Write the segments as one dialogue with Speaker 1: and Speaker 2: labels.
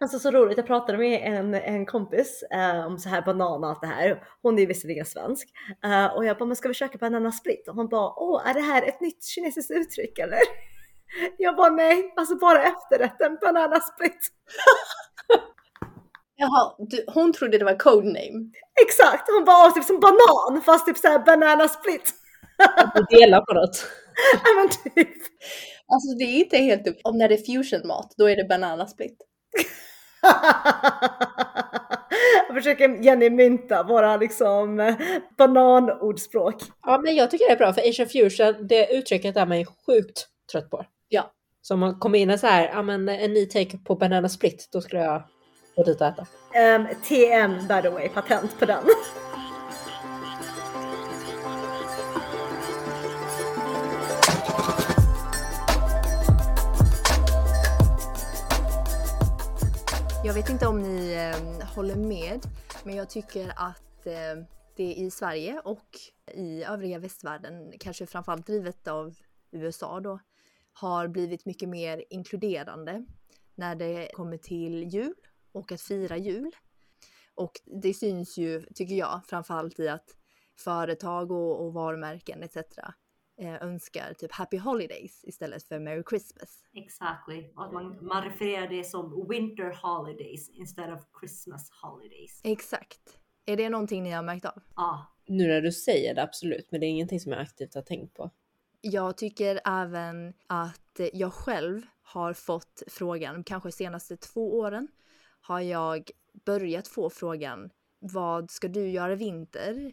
Speaker 1: Alltså så roligt, jag pratade med en, en kompis eh, om så här banan och allt det här. Hon är visserligen svensk. Eh, och jag bara, men ska vi köpa banana split? Och hon bara, åh är det här ett nytt kinesiskt uttryck eller? Jag bara nej, alltså bara efterrätten banana split.
Speaker 2: Jaha, du, hon trodde det var codename.
Speaker 1: Exakt, hon bara typ som banan fast typ såhär banana split.
Speaker 3: Du delar på något.
Speaker 1: Ja men typ.
Speaker 2: Alltså det är inte helt upp. Om när det är fusionmat, då är det banana split.
Speaker 1: Jag försöker Jenny mynta våra liksom bananordspråk.
Speaker 3: Ja, men jag tycker det är bra för Asian fusion, det uttrycket är man ju sjukt trött på.
Speaker 2: Ja.
Speaker 3: Så om man kommer in och så här, ja men en ny take på banana split, då skulle jag gå dit och äta.
Speaker 1: Um, TM by the way, patent på den.
Speaker 2: Jag vet inte om ni eh, håller med, men jag tycker att eh, det i Sverige och i övriga västvärlden, kanske framförallt drivet av USA då, har blivit mycket mer inkluderande när det kommer till jul och att fira jul. Och det syns ju, tycker jag, framförallt i att företag och, och varumärken etc. Eh, önskar typ Happy Holidays istället för Merry Christmas.
Speaker 4: Exactly. Och att man, man refererar det som Winter Holidays instead of Christmas Holidays.
Speaker 2: Exakt. Är det någonting ni har märkt av?
Speaker 4: Ja,
Speaker 3: Nu när du säger det, absolut, men det är ingenting som jag aktivt har tänkt på.
Speaker 2: Jag tycker även att jag själv har fått frågan, kanske senaste två åren, har jag börjat få frågan vad ska du göra i vinter?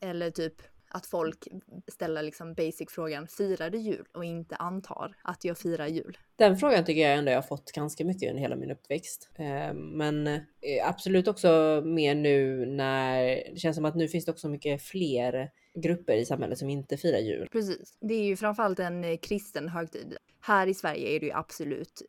Speaker 2: Eller typ att folk ställer liksom basic frågan firar du jul och inte antar att jag firar jul.
Speaker 3: Den frågan tycker jag ändå jag har fått ganska mycket under hela min uppväxt. Eh, Men eh, absolut också mer nu när det känns som att nu finns det också mycket fler grupper i samhället som inte firar jul.
Speaker 2: Precis. Det är ju framförallt en eh, kristen högtid. Här i Sverige är det ju absolut,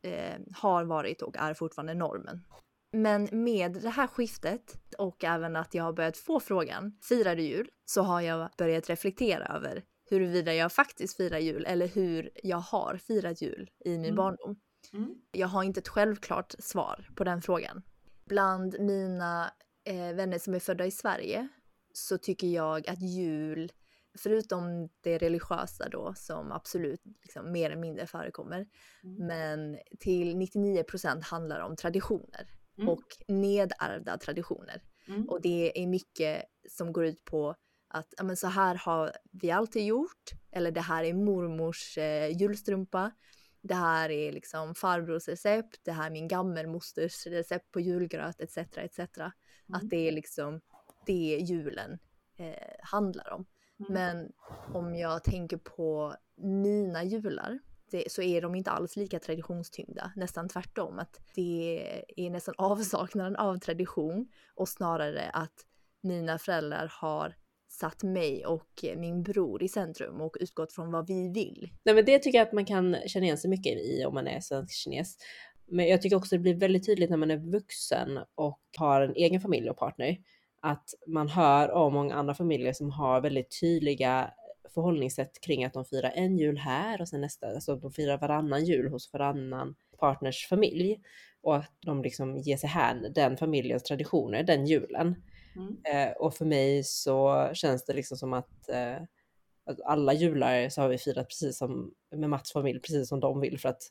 Speaker 2: har varit och är fortfarande normen. Men med det här skiftet och även att jag har börjat få frågan, firar du jul? Så har jag börjat reflektera över huruvida jag faktiskt firar jul eller hur jag har firat jul i min
Speaker 4: Mm.
Speaker 2: barndom.
Speaker 4: Mm.
Speaker 2: Jag har inte ett självklart svar på den frågan. Bland mina eh, vänner som är födda i Sverige så tycker jag att jul, förutom det religiösa då som absolut liksom, mer eller mindre förekommer,
Speaker 4: Mm.
Speaker 2: men till 99% handlar om traditioner
Speaker 4: Mm.
Speaker 2: och nedärvda traditioner.
Speaker 4: Mm.
Speaker 2: Och det är mycket som går ut på att men så här har vi alltid gjort, eller det här är mormors eh, julstrumpa, det här är liksom farbrors recept, det här är min gammelmosters recept på julgröt etc. etc.
Speaker 4: Mm.
Speaker 2: Att det är liksom det julen eh, handlar om.
Speaker 4: Mm.
Speaker 2: Men om jag tänker på mina jular det, så är de inte alls lika traditionstyngda. Nästan tvärtom. Att det är nästan avsaknaden av tradition och snarare att mina föräldrar har satt mig och min bror i centrum och utgått från vad vi vill.
Speaker 3: Nej men det tycker jag att man kan känna igen sig mycket i om man är svensk kines. Men jag tycker också det blir väldigt tydligt när man är vuxen och har en egen familj och partner. Att man hör om många andra familjer som har väldigt tydliga förhållningssätt kring att de firar en jul här och sen nästa, alltså de firar varannan jul hos varannan partners familj. Och att de liksom ger sig hän den familjens traditioner den julen.
Speaker 4: Mm.
Speaker 3: Eh, och för mig så känns det liksom som att, eh, att alla jular så har vi firat precis som med Mats familj, precis som de vill. För att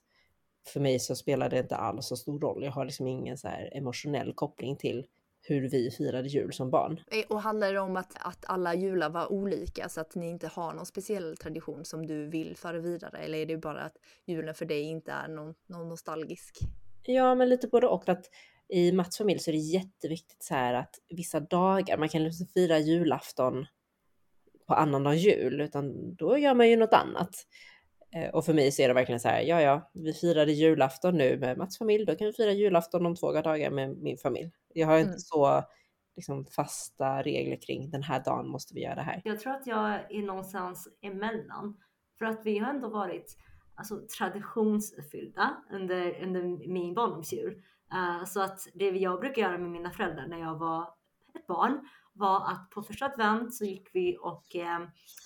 Speaker 3: för mig så spelar det inte alls så stor roll. Jag har liksom ingen så här emotionell koppling till hur vi firade jul som barn.
Speaker 2: Eh, Och handlar det om att, att alla jular var olika så att ni inte har någon speciell tradition som du vill föra vidare? Eller är det bara att julen för dig inte är någon, någon nostalgisk?
Speaker 3: Ja, men lite både och. Att I Mats familj så är det jätteviktigt så här att vissa dagar, man kan liksom fira julafton på annandag jul, utan då gör man ju något annat. Eh, Och för mig så är det verkligen så här, ja ja, vi firade julafton nu med Mats familj, då kan vi fira julafton om två dagar med min familj. Jag har inte
Speaker 2: Mm.
Speaker 3: så liksom, fasta regler kring den här dagen måste vi göra det här.
Speaker 4: Jag tror att jag är någonstans emellan. För att vi har ändå varit alltså, traditionsfyllda under, under min barndomsjul. Eh, så att det jag brukar göra med mina föräldrar när jag var ett barn var att på första advent så gick vi och eh,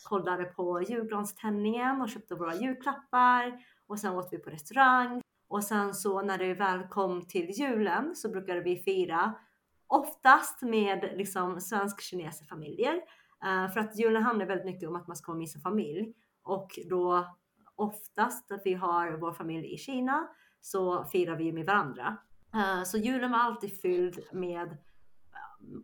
Speaker 4: kollade på julgranständningen och köpte våra julklappar och sen åt vi på restaurang och sen så när det väl kom till julen så brukade vi fira oftast med liksom svensk-kinesiska familjer. Uh, för att julen handlar väldigt mycket om att man ska vara med sin familj och då oftast att vi har vår familj i Kina så firar vi med varandra. Uh, så julen var alltid fylld med,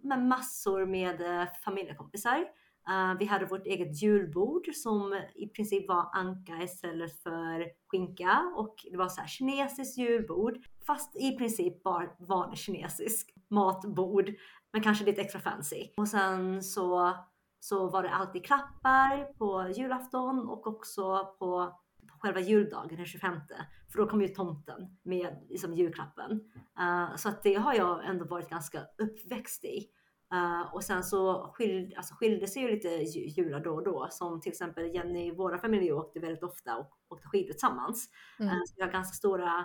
Speaker 4: med massor med uh, familjekompisar. Uh, vi hade vårt eget julbord som i princip var anka istället för skinka och det var så här kinesiskt julbord fast i princip bara vanlig kinesisk matbord men kanske lite extra fancy. Och sen så, så var det alltid klappar på julafton och också på själva juldagen den 25. För då kom ju tomten med liksom, julklappen. Uh, så att det har jag ändå varit ganska uppväxt i. Uh, och sen så skil, alltså skilde sig ju lite jular då och då. Som till exempel Jenny, våra familjer åkte väldigt ofta och åkte skidor tillsammans. Mm. Uh, så vi har ganska stora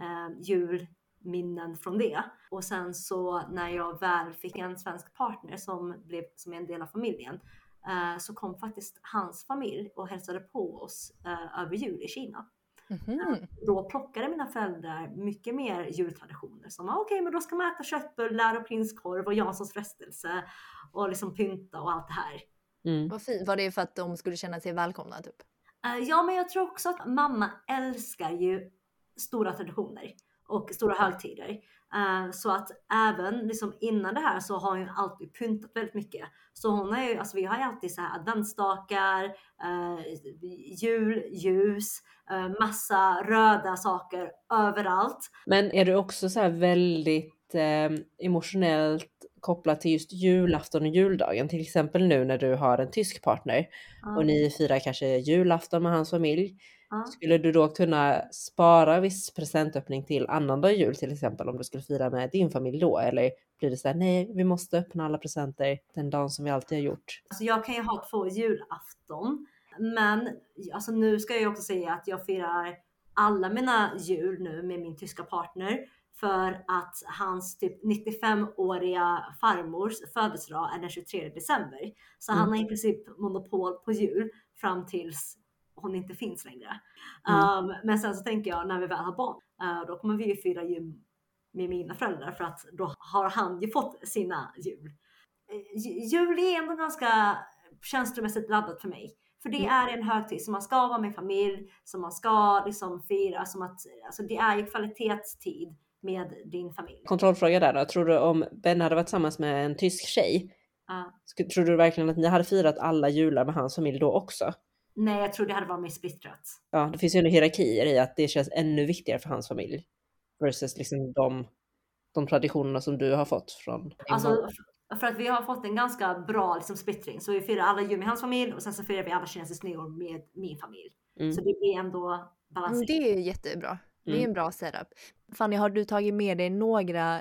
Speaker 4: uh, julminnen från det. Och sen så när jag väl fick en svensk partner som blev som en del av familjen så kom faktiskt hans familj och hälsade på oss över jul i Kina. Mm-hmm. Då plockade mina föräldrar mycket mer jultraditioner som okej, okay, men då ska man äta köttbullar och prinskorv och Janssons frestelse och liksom pynta och allt det här.
Speaker 2: Mm. Vad fint. Var det för att de skulle känna sig välkomna typ?
Speaker 4: Uh, ja, men jag tror också att mamma älskar ju stora traditioner och stora högtider. Uh, så att även liksom innan det här så har hon alltid pyntat väldigt mycket. Så hon har ju, alltså vi har ju alltid så här adventsstakar, uh, julljus, uh, massa röda saker överallt.
Speaker 3: Men är du också så väldigt eh, emotionellt kopplad till just julafton och juldagen? Till exempel nu när du har en tysk partner och ni firar kanske julafton med hans familj. Ja. Skulle du då kunna spara viss presentöppning till annandag jul till exempel om du skulle fira med din familj då? Eller blir det så här, nej, vi måste öppna alla presenter den dagen som vi alltid har gjort?
Speaker 4: Alltså jag kan ju ha två julafton, men alltså nu ska jag också säga att jag firar alla mina jul nu med min tyska partner för att hans typ 95-åriga farmors födelsedag är den 23 december. Så mm. han har i princip monopol på jul fram tills hon inte finns längre. Mm. Um, men sen så tänker jag när vi väl har barn, uh, då kommer vi ju fira jul med mina föräldrar för att då har han ju fått sina jul. Uh, jul är ändå ganska känslomässigt laddat för mig. För det mm. är en högtid som man ska vara med familj, som man ska liksom fira, som att, alltså det är ju kvalitetstid med din familj.
Speaker 3: Kontrollfråga där då, tror du om Ben hade varit tillsammans med en tysk tjej, uh. tror du verkligen att ni hade firat alla jular med hans familj då också?
Speaker 4: Nej, jag tror det hade varit mer splittrat.
Speaker 3: Ja, det finns ju ändå hierarkier i att det känns ännu viktigare för hans familj. Versus liksom de, de traditionerna som du har fått från
Speaker 4: Alltså, för att vi har fått en ganska bra liksom, splittring. Så vi firar alla jul med hans familj och sen så firar vi alla kinesisk nyår med min familj. Mm. Så det blir ändå balanserat.
Speaker 2: Det är jättebra. Det är mm. en bra setup. Fanny, har du tagit med dig några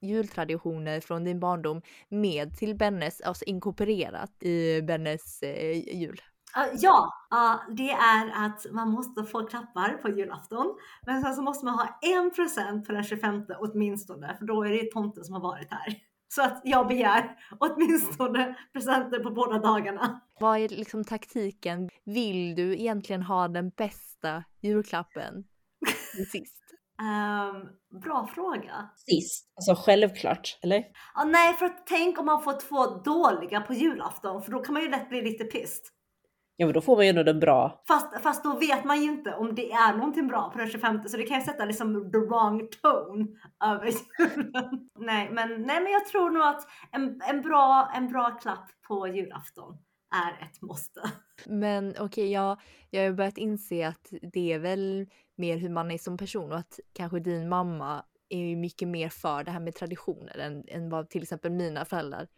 Speaker 2: jultraditioner från din barndom med till Bennes, alltså inkorporerat i Bennes eh, jul?
Speaker 4: Uh, ja, uh, det är att man måste få klappar på julafton. Men sen så måste man ha en present på den 25 åtminstone, för då är det tomten som har varit här. Så att jag begär åtminstone presenter på båda dagarna.
Speaker 2: Vad är liksom taktiken? Vill du egentligen ha den bästa julklappen sist?
Speaker 4: Um, bra fråga.
Speaker 3: Sist, alltså självklart, eller?
Speaker 4: Ah, nej, för tänk om man får två dåliga på julafton, för då kan man ju lätt bli lite pissed.
Speaker 3: Ja men då får man ju ändå den bra.
Speaker 4: Fast, fast då vet man ju inte om det är någonting bra på den 25 så det kan ju sätta liksom the wrong tone över nej, men, nej men jag tror nog att en, en, bra, en bra klapp på julafton är ett måste.
Speaker 2: Men okej, okay, jag, jag har börjat inse att det är väl mer hur man är som person och att kanske din mamma är mycket mer för det här med traditioner än, än vad till exempel mina föräldrar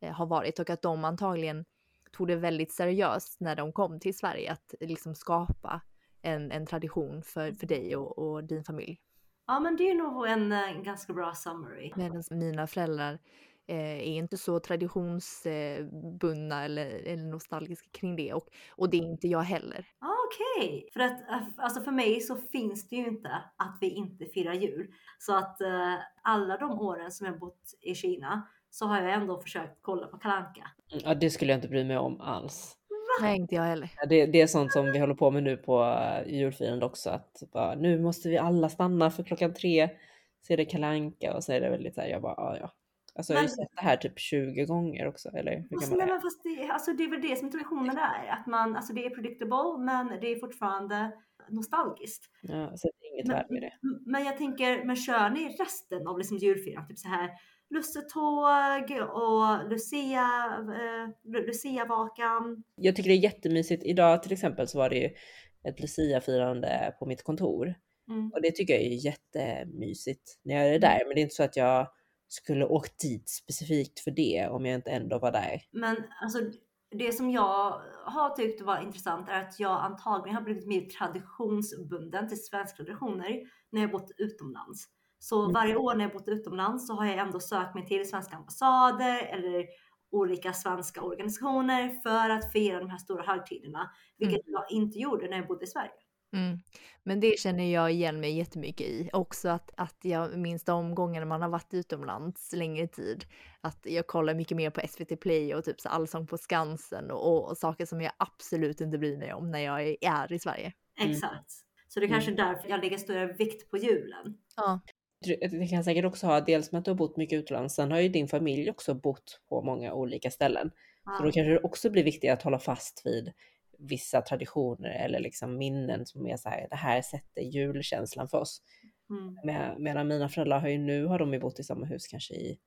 Speaker 2: eh, har varit och att de antagligen tog det väldigt seriöst när de kom till Sverige att liksom skapa en, en tradition för, för dig och, och din familj.
Speaker 4: Ja men det är nog en, en ganska bra summary.
Speaker 2: Medan mina föräldrar eh, är inte så traditionsbundna eller, eller nostalgiska kring det och, och det är inte jag heller.
Speaker 4: Okej, okay. för att alltså för mig så finns det ju inte att vi inte firar jul. Så att eh, alla de åren som jag bott i Kina så har jag ändå försökt kolla på Kalanka.
Speaker 3: Ja, det skulle jag inte bry mig om alls.
Speaker 2: Nej, inte jag heller.
Speaker 3: Ja, Det, det är sånt som vi håller på med nu på eh, julfirande också. Att bara, nu måste vi alla stanna för klockan tre. Så är det kalanka och så är det väldigt så här, jag bara, ja ja. Alltså jag har ju
Speaker 4: Men-
Speaker 3: sett det här typ 20 gånger också. Eller hur
Speaker 4: Alltså, nej, men fast det, alltså, det är väl det som traditionen är. Att man, alltså, det är predictable men det är fortfarande nostalgiskt.
Speaker 3: Ja, så det är inget
Speaker 4: Men,
Speaker 3: värde med det.
Speaker 4: men jag tänker, men kör ni resten av liksom julfirandet? Typ så här lussetåg och Lucia, eh, Lu- Lucia-vakan.
Speaker 3: Jag tycker det är jättemysigt. Idag till exempel så var det ju ett Lucia-firande på mitt kontor.
Speaker 4: Mm.
Speaker 3: Och det tycker jag är jättemysigt när jag är där. Men det är inte så att jag skulle åkt dit specifikt för det om jag inte ändå var där.
Speaker 4: Men alltså, det som jag har tyckt var intressant är att jag antagligen har blivit mer traditionsbunden till svenska traditioner när jag bott utomlands. Så
Speaker 3: Mm.
Speaker 4: varje år när jag bott utomlands så har jag ändå sökt mig till svenska ambassader eller olika svenska organisationer för att fira de här stora högtiderna, vilket jag inte gjorde när jag bodde i Sverige.
Speaker 2: Mm. Men det känner jag igen mig jättemycket i. Också att, att jag minns de gångerna man har varit utomlands längre tid. Att jag kollar mycket mer på SVT Play och typ så Allsång på Skansen och, och saker som jag absolut inte bryr mig om när jag är, är i Sverige.
Speaker 3: Mm.
Speaker 4: Exakt. Så det är kanske är därför jag lägger större vikt på julen.
Speaker 2: Ja.
Speaker 3: Det kan säkert också ha dels med att du har bott mycket utomlands. Sen har ju din familj också bott på många olika ställen. Så då
Speaker 4: Ja.
Speaker 3: kanske det också blir viktigt att hålla fast vid vissa traditioner eller liksom minnen som är så här, det här sätter julkänslan för oss.
Speaker 4: Mm.
Speaker 3: Med, medan mina föräldrar har ju nu har de ju bott i samma hus kanske i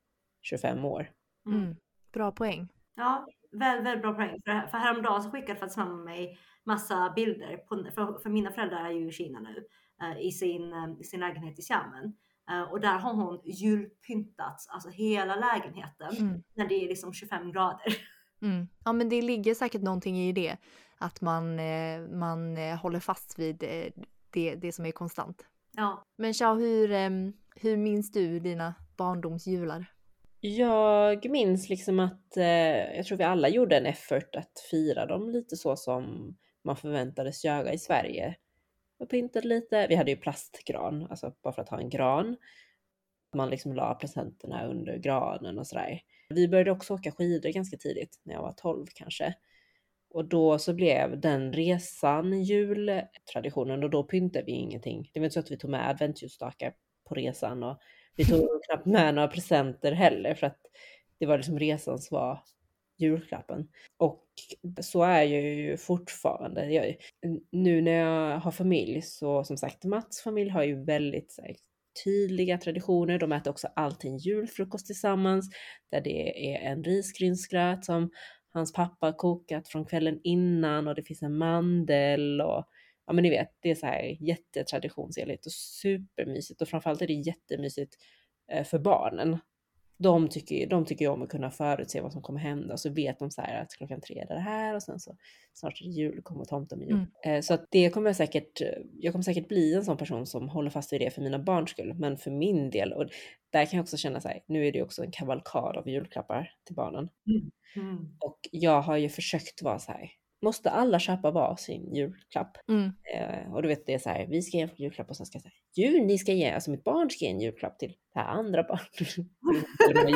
Speaker 3: 25 år.
Speaker 4: Mm.
Speaker 2: Mm. Bra poäng.
Speaker 4: Ja, väldigt, väldigt bra poäng. För, för häromdagen så skickade faktiskt mamma mig massa bilder. På, för, för mina föräldrar är ju i Kina nu. eh, I sin, eh, i sin lägenhet i Xiamen. Eh, och där har hon julpyntat alltså hela lägenheten.
Speaker 2: Mm.
Speaker 4: När det är liksom 25 grader.
Speaker 2: Mm. Ja, men det ligger säkert någonting i det. Att man, eh, man eh, håller fast vid det, det som är konstant.
Speaker 4: Ja,
Speaker 2: Men Xiao, hur, em, hur minns du dina barndomsjular?
Speaker 3: Jag minns liksom att eh, jag tror vi alla gjorde en effort att fira dem lite så som man förväntades göra i Sverige. Och pyntade lite. Vi hade ju plastgran, alltså bara för att ha en gran. Man liksom la presenterna under granen och sådär. Vi började också åka skidor ganska tidigt, när jag var 12 kanske. Och då så blev den resan jultraditionen och då pyntade vi ingenting. Det var inte så att vi tog med adventsljusstakar på resan och vi tog knappt med några presenter heller för att det var liksom resan som var julklappen. Och så är jag ju fortfarande. Jag, nu när jag har familj så som sagt Mats familj har ju väldigt här, tydliga traditioner. De äter också alltid en julfrukost tillsammans där det är en risgrynsgröt som hans pappa har kokat från kvällen innan och det finns en mandel och ja men ni vet, det är så här jättetraditionsenligt och supermysigt och framförallt är det jättemysigt eh, för barnen. De tycker, de tycker om att kunna förutse vad som kommer hända och så vet de så här att klockan tre är det här och sen så snart är det jul, kommer tomten med jul. Eh, Så att det kommer jag säkert, jag kommer säkert bli en sån person som håller fast vid det för mina barns skull, men för min del och där kan jag också känna så här, nu är det också en kavalkad av julklappar till barnen.
Speaker 4: mm.
Speaker 3: Och jag har ju försökt vara så här, måste alla köpa var sin julklapp?
Speaker 2: Mm.
Speaker 3: Eh, och du vet det är så här, vi ska ge en julklapp och sen ska jag säga, ju ni ska ge, alltså mitt barn ska ge en julklapp till det här andra barnet.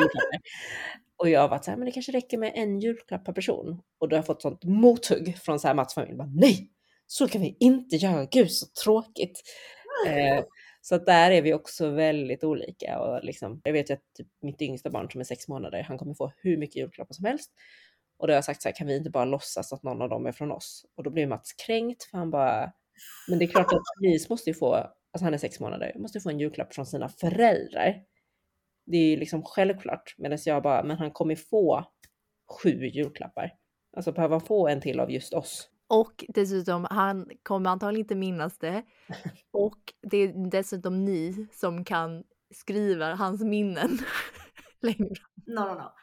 Speaker 3: Och jag har varit så här, men det kanske räcker med en julklapp per person. Och då har jag fått sånt mothugg från så här Mats familj, bara, nej, så kan vi inte göra, gud så tråkigt. Eh, så att där är vi också väldigt olika och liksom, jag vet ju att typ mitt yngsta barn som är sex månader, han kommer få hur mycket julklappar som helst. Och då har jag sagt så här, kan vi inte bara låtsas att någon av dem är från oss? Och då blir Mats kränkt för han bara, men det är klart att Louise måste ju få, alltså han är sex månader, måste få en julklapp från sina föräldrar. Det är ju liksom självklart. Medan jag bara, men han kommer få sju julklappar. Alltså behöver han få en till av just oss?
Speaker 2: Och dessutom, han kommer antagligen inte minnas det. Och det är dessutom ni som kan skriva hans minnen längre.
Speaker 4: No, no, no.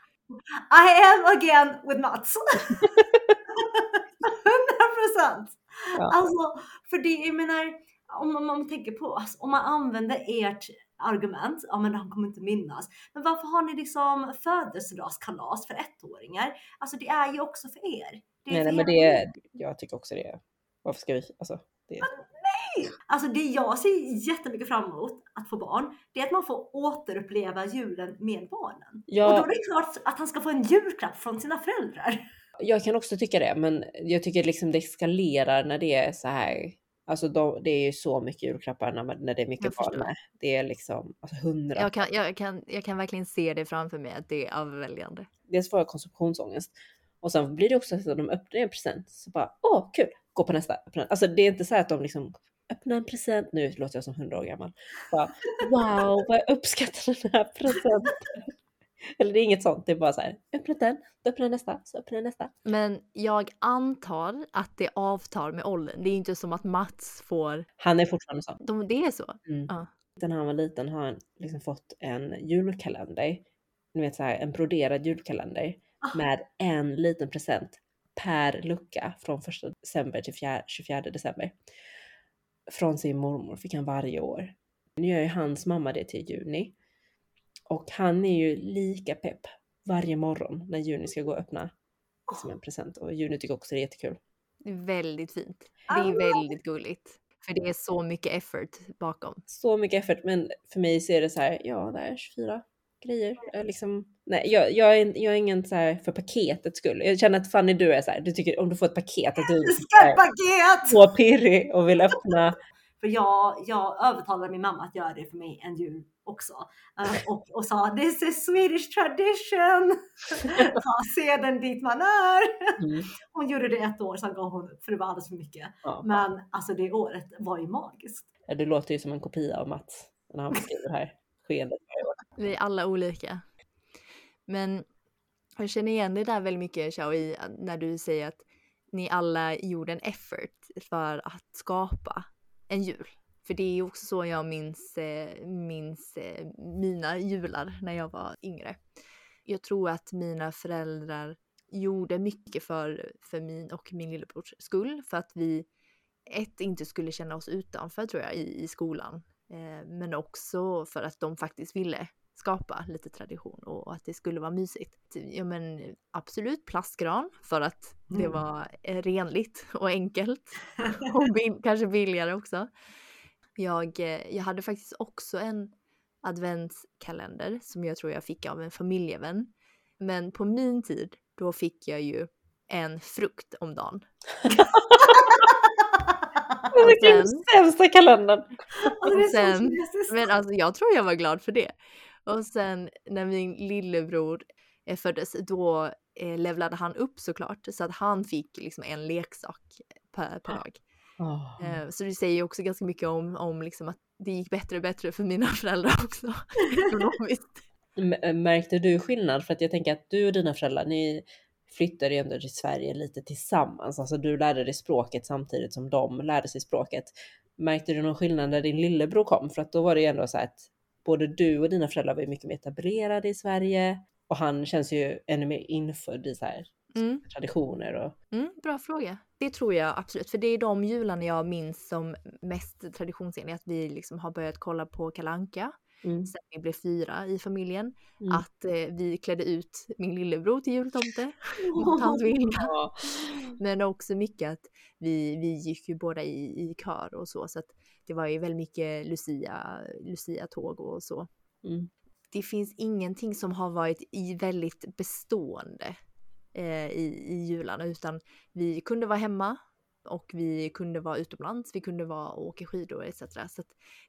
Speaker 4: I am again with Mats. 100 procent.
Speaker 3: Ja.
Speaker 4: Alltså, för det, jag menar, om man, om man tänker på, alltså, om man använder ert argument, ja men han kommer inte minnas. Men varför har ni liksom födelsedagskalas för ettåringar? Alltså det är ju också för er.
Speaker 3: Nej, nej men det, jag tycker också det. Varför ska vi, alltså. Det,
Speaker 4: Alltså det jag ser jättemycket fram emot att få barn, det är att man får återuppleva julen med barnen. Och då
Speaker 3: ja,
Speaker 4: är det klart att han ska få en julklapp från sina föräldrar.
Speaker 3: jag kan också tycka det, men jag tycker liksom det eskalerar när det är så här. Alltså de, det är ju så mycket julklappar när, när det är mycket barn med. Det är liksom alltså hundra.
Speaker 2: Jag kan, jag, kan, jag kan verkligen se det framför mig att det är överväldigande.
Speaker 3: Dels får jag konsumtionsångest och sen blir det också så att de öppnar en present så bara åh kul, gå på nästa. Alltså det är inte så här att de liksom öppnar en present, nu låter jag som hundra år gammal. Bara, wow vad jag uppskattar den här presenten. Eller det är inget sånt, det är bara så här, öppna den, jag nästa, så öppnar jag nästa.
Speaker 2: Men jag antar att det avtar med åldern. Det är inte som att Mats får...
Speaker 3: Han är fortfarande sån.
Speaker 2: De, det är så?
Speaker 3: Mm.
Speaker 2: Ja.
Speaker 3: När han var liten har han liksom fått en julkalender. Ni vet så här, en broderad julkalender
Speaker 4: Ah.
Speaker 3: med en liten present per lucka från 1 december till 4, 24 december. Från sin mormor fick han varje år. Nu gör ju hans mamma det till juni. Och han är ju lika pepp varje morgon när Juni ska gå och öppna som en present. Och Juni tycker också det är jättekul.
Speaker 2: Det är väldigt fint. Det är väldigt gulligt. För det är så mycket effort bakom.
Speaker 3: så mycket effort, men för mig så är det så här, ja det är 24 grejer. Jag liksom, nej, jag, jag, är, jag är ingen så här för paketets skull. Jag känner att Fanny du är så här, du tycker om du får ett paket att du är så här
Speaker 4: Paket!
Speaker 3: så pirrig och vill öppna.
Speaker 4: För jag, jag övertalade min mamma att göra det för mig en jul också. Eh, och, och sa this is Swedish tradition. Ta seden dit man är.
Speaker 3: Mm.
Speaker 4: Hon gjorde det ett år, sen gav hon upp för det var alldeles för mycket.
Speaker 3: Ja.
Speaker 4: Men alltså det året var ju magiskt.
Speaker 3: Ja, Du låter ju som en kopia av Mats när han beskriver det här skeendet.
Speaker 2: Vi är alla olika. Men jag känner igen det där väldigt mycket Xiao, eh, när du säger att ni alla gjorde en effort för att skapa en jul. För det är ju också så jag minns, eh, minns eh, mina jular när jag var yngre. Jag tror att mina föräldrar gjorde mycket för, för min och min lillebrors skull. För att vi ett inte skulle känna oss utanför tror jag i, i skolan. Eh, men också för att de faktiskt ville skapa lite tradition och att det skulle vara mysigt. Ja men absolut plastgran för att det
Speaker 4: Mm.
Speaker 2: var eh, renligt och enkelt. och bil- kanske billigare också. Jag, eh, jag hade faktiskt också en adventskalender som jag tror jag fick av en familjevän. Men på min tid, då fick jag ju en frukt om dagen.
Speaker 3: Vilken sämsta kalendern!
Speaker 2: Sen-. Men alltså jag tror jag var glad för det. Och sen när min lillebror eh, föddes, då eh, levlade han upp såklart. Så att han fick liksom en leksak per, per dag. Eh, så det säger ju också ganska mycket om, om liksom att det gick bättre och bättre för mina föräldrar också. Ekonomiskt.
Speaker 3: M- Märkte du skillnad? För att jag tänker att du och dina föräldrar, ni flyttade ju ändå till Sverige lite tillsammans. Alltså du lärde dig språket samtidigt som de lärde sig språket. Märkte du någon skillnad när din lillebror kom? För att då var det ju ändå så att både du och dina föräldrar var ju mycket mer etablerade i Sverige. Och han känns ju ännu mer infödd i så här
Speaker 2: Mm.
Speaker 3: traditioner och
Speaker 2: Mm, bra fråga. Det tror jag absolut, för det är de jularna jag minns som mest traditionsenliga. Att vi liksom har börjat kolla på Kalanka
Speaker 3: mm.
Speaker 2: sen vi blev fyra i familjen.
Speaker 3: Mm.
Speaker 2: Att eh, vi klädde ut min lillebror till jultomte mot hans vilja.
Speaker 3: Ja.
Speaker 2: Men också mycket att vi, vi gick ju båda i, i kör och så. Så att det var ju väldigt mycket Lucia, Lucia-tåg och så.
Speaker 3: Mm.
Speaker 2: Det finns ingenting som har varit i väldigt bestående eh, i, i jularna utan vi kunde vara hemma och vi kunde vara utomlands, vi kunde vara och åka skidor etc. Så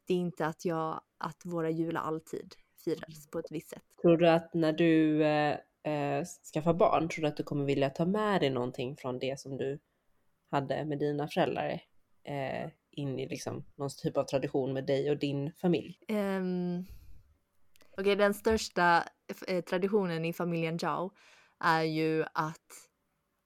Speaker 2: det är inte att, jag, att våra jular alltid firades på ett visst sätt.
Speaker 3: Tror du att när du eh, eh, skaffar barn, tror du att du kommer vilja ta med dig någonting från det som du hade med dina föräldrar eh, in i liksom någon typ av tradition med dig och din familj?
Speaker 2: Um, Okej, den största eh, traditionen i familjen Zhao är ju att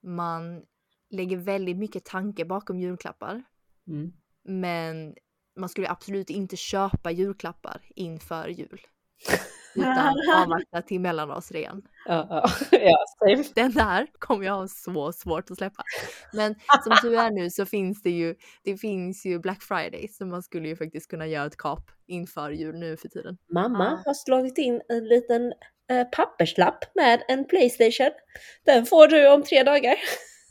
Speaker 2: man lägger väldigt mycket tanke bakom julklappar.
Speaker 3: Mm.
Speaker 2: Men man skulle absolut inte köpa julklappar inför jul. Utan avvakta till mellandagsrean.
Speaker 3: Ja, ja, ja, same.
Speaker 2: Den där kommer jag ha så svårt att släppa. Men som tur är nu så finns det ju, det finns ju Black Friday så man skulle ju faktiskt kunna göra ett kap inför jul nu för tiden.
Speaker 3: Mamma
Speaker 4: Ja.
Speaker 3: har slagit in en liten eh, papperslapp med en Playstation. Den får du om tre dagar.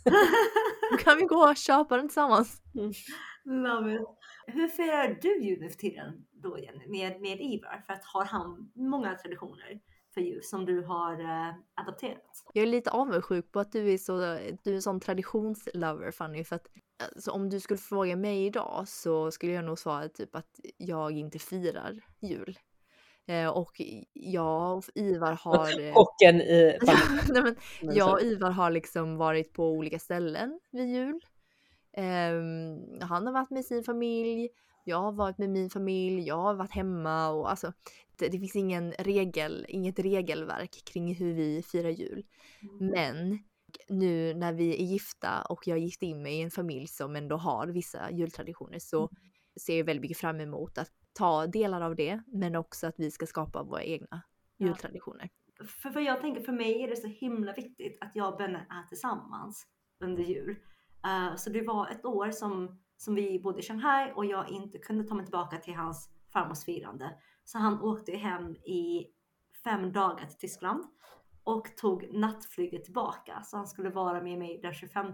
Speaker 2: Då kan vi gå och köpa den tillsammans.
Speaker 4: Love it. Hur firar du jul nu för tiden då Jenny med, med Ivar? För att har han många traditioner? för jul som du har eh, adopterat?
Speaker 2: Jag är lite avundsjuk på att du är så, du är en sån traditionslover Fanny, för att alltså, om du skulle fråga mig idag så skulle jag nog svara typ att jag inte firar jul. Eh, och jag och Ivar har... eh,
Speaker 3: Kocken i
Speaker 2: Nej, men
Speaker 3: Men
Speaker 2: jag och Ivar har liksom varit på olika ställen vid jul. Ehm, han har varit med sin familj, jag har varit med min familj, jag har varit hemma och alltså det, det finns ingen regel, inget regelverk kring hur vi firar jul. Men nu när vi är gifta och jag gift in mig i en familj som ändå har vissa jultraditioner så ser jag väldigt mycket fram emot att ta delar av det men också att vi ska skapa våra egna
Speaker 4: Ja.
Speaker 2: jultraditioner.
Speaker 4: För, för jag tänker för mig är det så himla viktigt att jag och Benne är tillsammans under jul. Eh, så det var ett år som, som vi bodde i Shanghai och jag inte kunde ta mig tillbaka till hans farmors firande. Så han åkte hem i fem dagar till Tyskland och tog nattflyget tillbaka. Så han skulle vara med mig den 25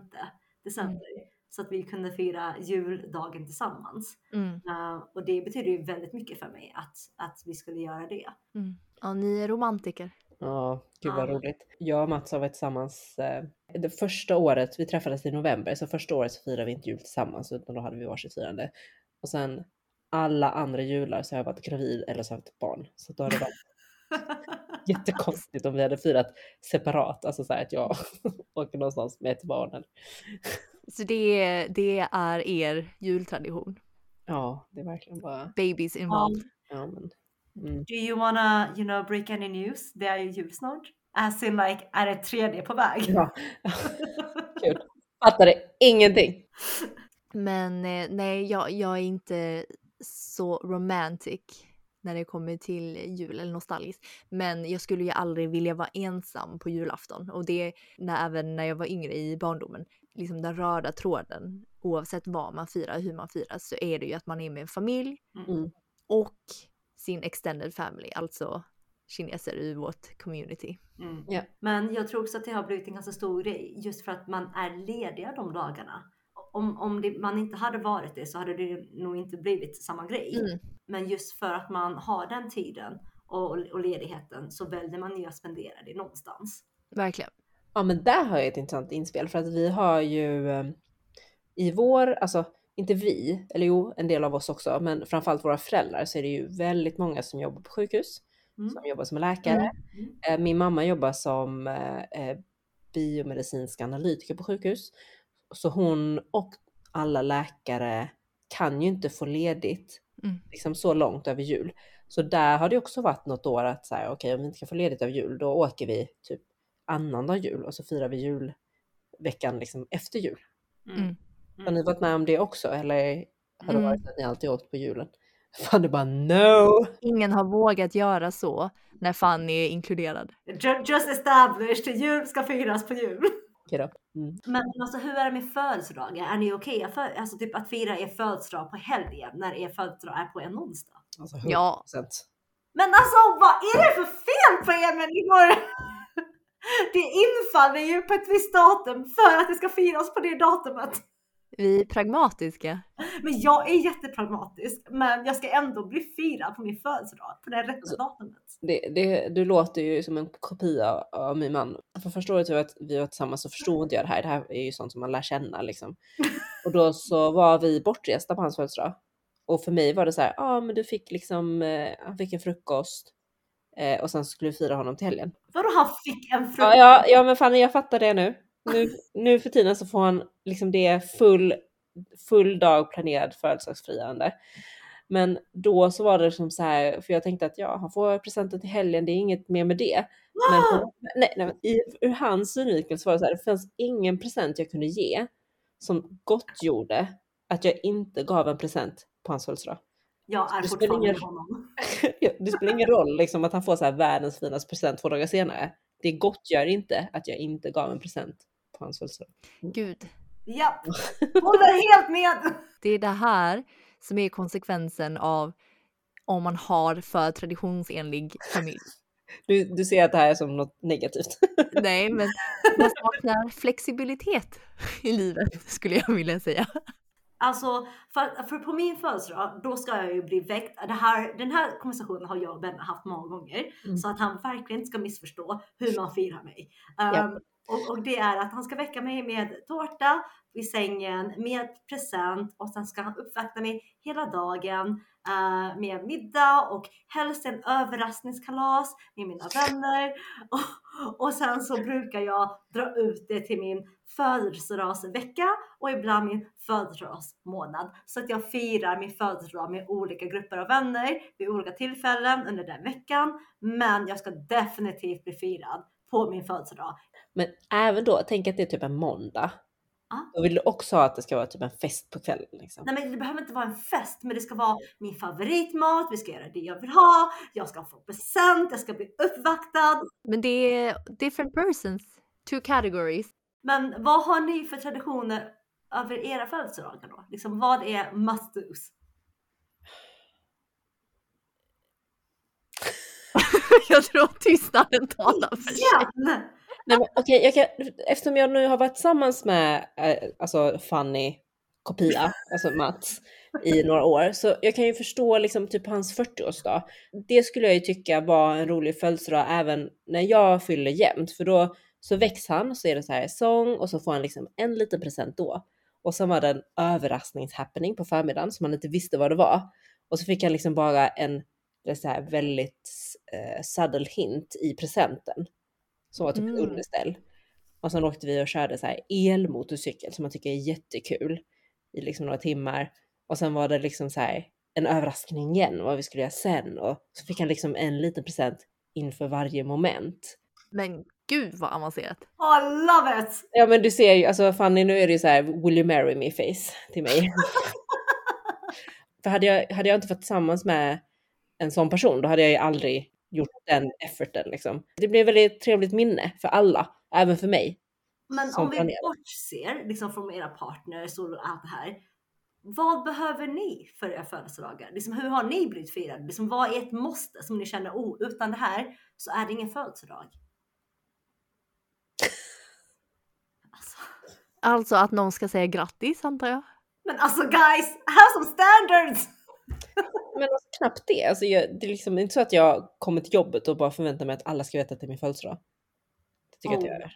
Speaker 4: december. Så att vi kunde fira juldagen tillsammans.
Speaker 2: Mm.
Speaker 4: Eh, och det betyder ju väldigt mycket för mig att, att vi skulle göra det.
Speaker 2: Mm. Ja, ni är romantiker.
Speaker 3: Ja, gud vad
Speaker 4: Ja.
Speaker 3: roligt. Jag och Mats har varit tillsammans eh, det första året, vi träffades i november, så första året så firade vi inte jul tillsammans utan då hade vi varsitt firande. Och sen alla andra jular så har jag varit gravid eller så har jag haft barn. Så då har det varit jättekonstigt om vi hade firat separat, alltså så här att jag åker någonstans med ett barn.
Speaker 2: Så det, det är er jultradition.
Speaker 3: Ja, det är verkligen bara,
Speaker 2: Babies involved.
Speaker 3: ja men. Mm.
Speaker 4: Do you wanna, you know, break any news? Det är ju jul snart. As in like, är det tredje på väg?
Speaker 3: Ja. Kul. Fattade ingenting.
Speaker 2: Men eh, nej, jag, jag är inte så romantic när det kommer till jul eller nostalgisk. Men jag skulle ju aldrig vilja vara ensam på julafton och det när, även när jag var yngre i barndomen. Liksom den röda tråden oavsett vad man firar, hur man firar så är det ju att man är med en familj
Speaker 3: Mm.
Speaker 2: och sin extended family, alltså kineser i vårt community.
Speaker 4: Mm.
Speaker 3: Ja.
Speaker 4: Men jag tror också att det har blivit en ganska stor grej just för att man är lediga de dagarna. Om, om det, man inte hade varit det så hade det nog inte blivit samma grej.
Speaker 2: Mm.
Speaker 4: Men just för att man har den tiden och, och ledigheten så väljer man ju att spendera det någonstans.
Speaker 2: Verkligen.
Speaker 3: Ja men där har jag ett intressant inspel för att vi har ju eh, i vår, alltså inte vi, eller jo en del av oss också, men framförallt våra föräldrar så är det ju väldigt många som jobbar på sjukhus,
Speaker 4: Mm.
Speaker 3: som jobbar som läkare.
Speaker 4: Mm.
Speaker 3: Eh, Min mamma jobbar som eh, eh, biomedicinsk analytiker på sjukhus. Så hon och alla läkare kan ju inte få ledigt
Speaker 2: Mm.
Speaker 3: liksom så långt över jul. Så där har det också varit något år att så här, okej om vi inte kan få ledigt över jul då åker vi typ annandag jul och så firar vi julveckan liksom efter jul.
Speaker 2: Mm.
Speaker 3: Har ni varit med om det också eller har det
Speaker 2: Mm.
Speaker 3: varit att ni alltid åkt på julen? Fan det bara no!
Speaker 2: Ingen har vågat göra så när Fanny är inkluderad.
Speaker 4: Ju- Just established, jul ska firas på jul.
Speaker 3: Mm.
Speaker 4: Men alltså hur är det med födelsedagar? Är ni okej för, alltså, typ att fira er födelsedag på helgen när er födelsedag är på en onsdag?
Speaker 3: Alltså 100%.
Speaker 2: Ja.
Speaker 4: Men alltså vad är det för fel på er människor? Det infaller ju på ett visst datum för att det ska firas på det datumet.
Speaker 2: Vi är pragmatiska.
Speaker 4: Men jag är jättepragmatisk, men jag ska ändå bli firad på min födelsedag på det rätta
Speaker 3: Alltså-
Speaker 4: datumet.
Speaker 3: Det, det, du låter ju som en kopia av min man. För första året vi var, vi var tillsammans så förstod inte jag det här. Det här är ju sånt som man lär känna liksom. Och då så var vi bortresta på hans födelsedag. Och för mig var det så här, ja ah, men du fick liksom, eh, han fick en frukost. Eh, och sen skulle vi fira honom till helgen.
Speaker 4: Vadå han fick en frukost?
Speaker 3: Ja, ja, ja men fan jag fattar det nu. Nu. Nu för tiden så får han liksom det är full, full dag planerad födelsedagsfirande. Men då så var det liksom så här, för jag tänkte att ja, han får presenten till helgen, det är inget mer med det. Men på, nej, nej, men i, ur hans synvinkel så var det så här, det fanns ingen present jag kunde ge som gottgjorde att jag inte gav en present på hans födelsedag.
Speaker 4: Jag är
Speaker 3: Det spelar
Speaker 4: fortfarande
Speaker 3: ingen-
Speaker 4: honom.
Speaker 3: Det spelar ingen roll liksom, att han får så här världens finaste present två dagar senare. Det gottgör inte att jag inte gav en present på hans födelsedag.
Speaker 2: Gud.
Speaker 4: Japp, håller helt med.
Speaker 2: Det är det här som är konsekvensen av om man har för traditionsenlig familj.
Speaker 3: Du, du ser att det här är som något negativt.
Speaker 2: Nej, men man saknar flexibilitet i livet skulle jag vilja säga.
Speaker 4: Alltså, för, för på min födelsedag, då ska jag ju bli väckt. Det här, den här konversationen har jag och Ben haft många gånger.
Speaker 3: Mm.
Speaker 4: Så att han verkligen ska missförstå hur man firar mig. Um, och, och det är att han ska väcka mig med tårta vid sängen, med present och sen ska han uppvakta mig hela dagen eh, med middag och helst en överraskningskalas med mina vänner. Och, och sen så brukar jag dra ut det till min födelsedagsvecka och ibland min födelsedagsmånad. Så att jag firar min födelsedag med olika grupper av vänner vid olika tillfällen under den veckan. Men jag ska definitivt bli firad på min födelsedag.
Speaker 3: Men även då, tänk att det är typ en måndag.
Speaker 4: Ja.
Speaker 3: Då vill du också ha att det ska vara typ en fest på kvällen. Liksom.
Speaker 4: Nej men det behöver inte vara en fest, men det ska vara min favoritmat, vi ska göra det jag vill ha, jag ska få present, jag ska bli uppvaktad.
Speaker 2: Men det är different persons, two categories.
Speaker 4: Men vad har ni för traditioner över era födelsedagar då? Liksom vad är must dos?
Speaker 2: jag tror att tystnaden talar för sig.
Speaker 3: Nej, men, okay, jag kan, eftersom jag nu har varit tillsammans med eh, alltså Fanny kopia, alltså Mats, i några år. Så jag kan ju förstå liksom typ hans 40-årsdag. Det skulle jag ju tycka var en rolig födelsedag även när jag fyller jämnt. För då så väcks han så är det så här sång och så får han liksom en liten present då. Och sen var det en överraskningshappening på förmiddagen som han inte visste vad det var. Och så fick han liksom bara en det så här väldigt eh, subtle hint i presenten. Som var typ
Speaker 2: Mm.
Speaker 3: underställ. Och sen åkte vi och körde så här elmotorcykel som man tycker är jättekul i liksom några timmar. Och sen var det liksom så här en överraskning igen vad vi skulle göra sen. Och så fick han liksom en liten present inför varje moment.
Speaker 2: Men gud vad avancerat.
Speaker 4: Oh, love it!
Speaker 3: Ja men du ser ju, alltså Fanny nu är det ju så här will you marry me face till mig. För hade jag, hade jag inte varit tillsammans med en sån person då hade jag ju aldrig gjort den efforten liksom. Det blev ett väldigt trevligt minne för alla, även för mig.
Speaker 4: Men om vi
Speaker 3: planerat.
Speaker 4: bortser liksom från era partners och allt det här. Vad behöver ni för era födelsedagar? Liksom, hur har ni blivit firade? Liksom, vad är ett måste som ni känner, oh, utan det här så är det ingen födelsedag? Alltså,
Speaker 2: Alltså att någon ska säga grattis antar jag.
Speaker 4: men alltså guys, have some standards!
Speaker 3: Men alltså, knappt det. Alltså, jag, det är liksom inte så att jag kommer till jobbet och bara förväntar mig att alla ska veta att det är min födelsedag. Det tycker jag att jag
Speaker 4: Oh.
Speaker 3: gör.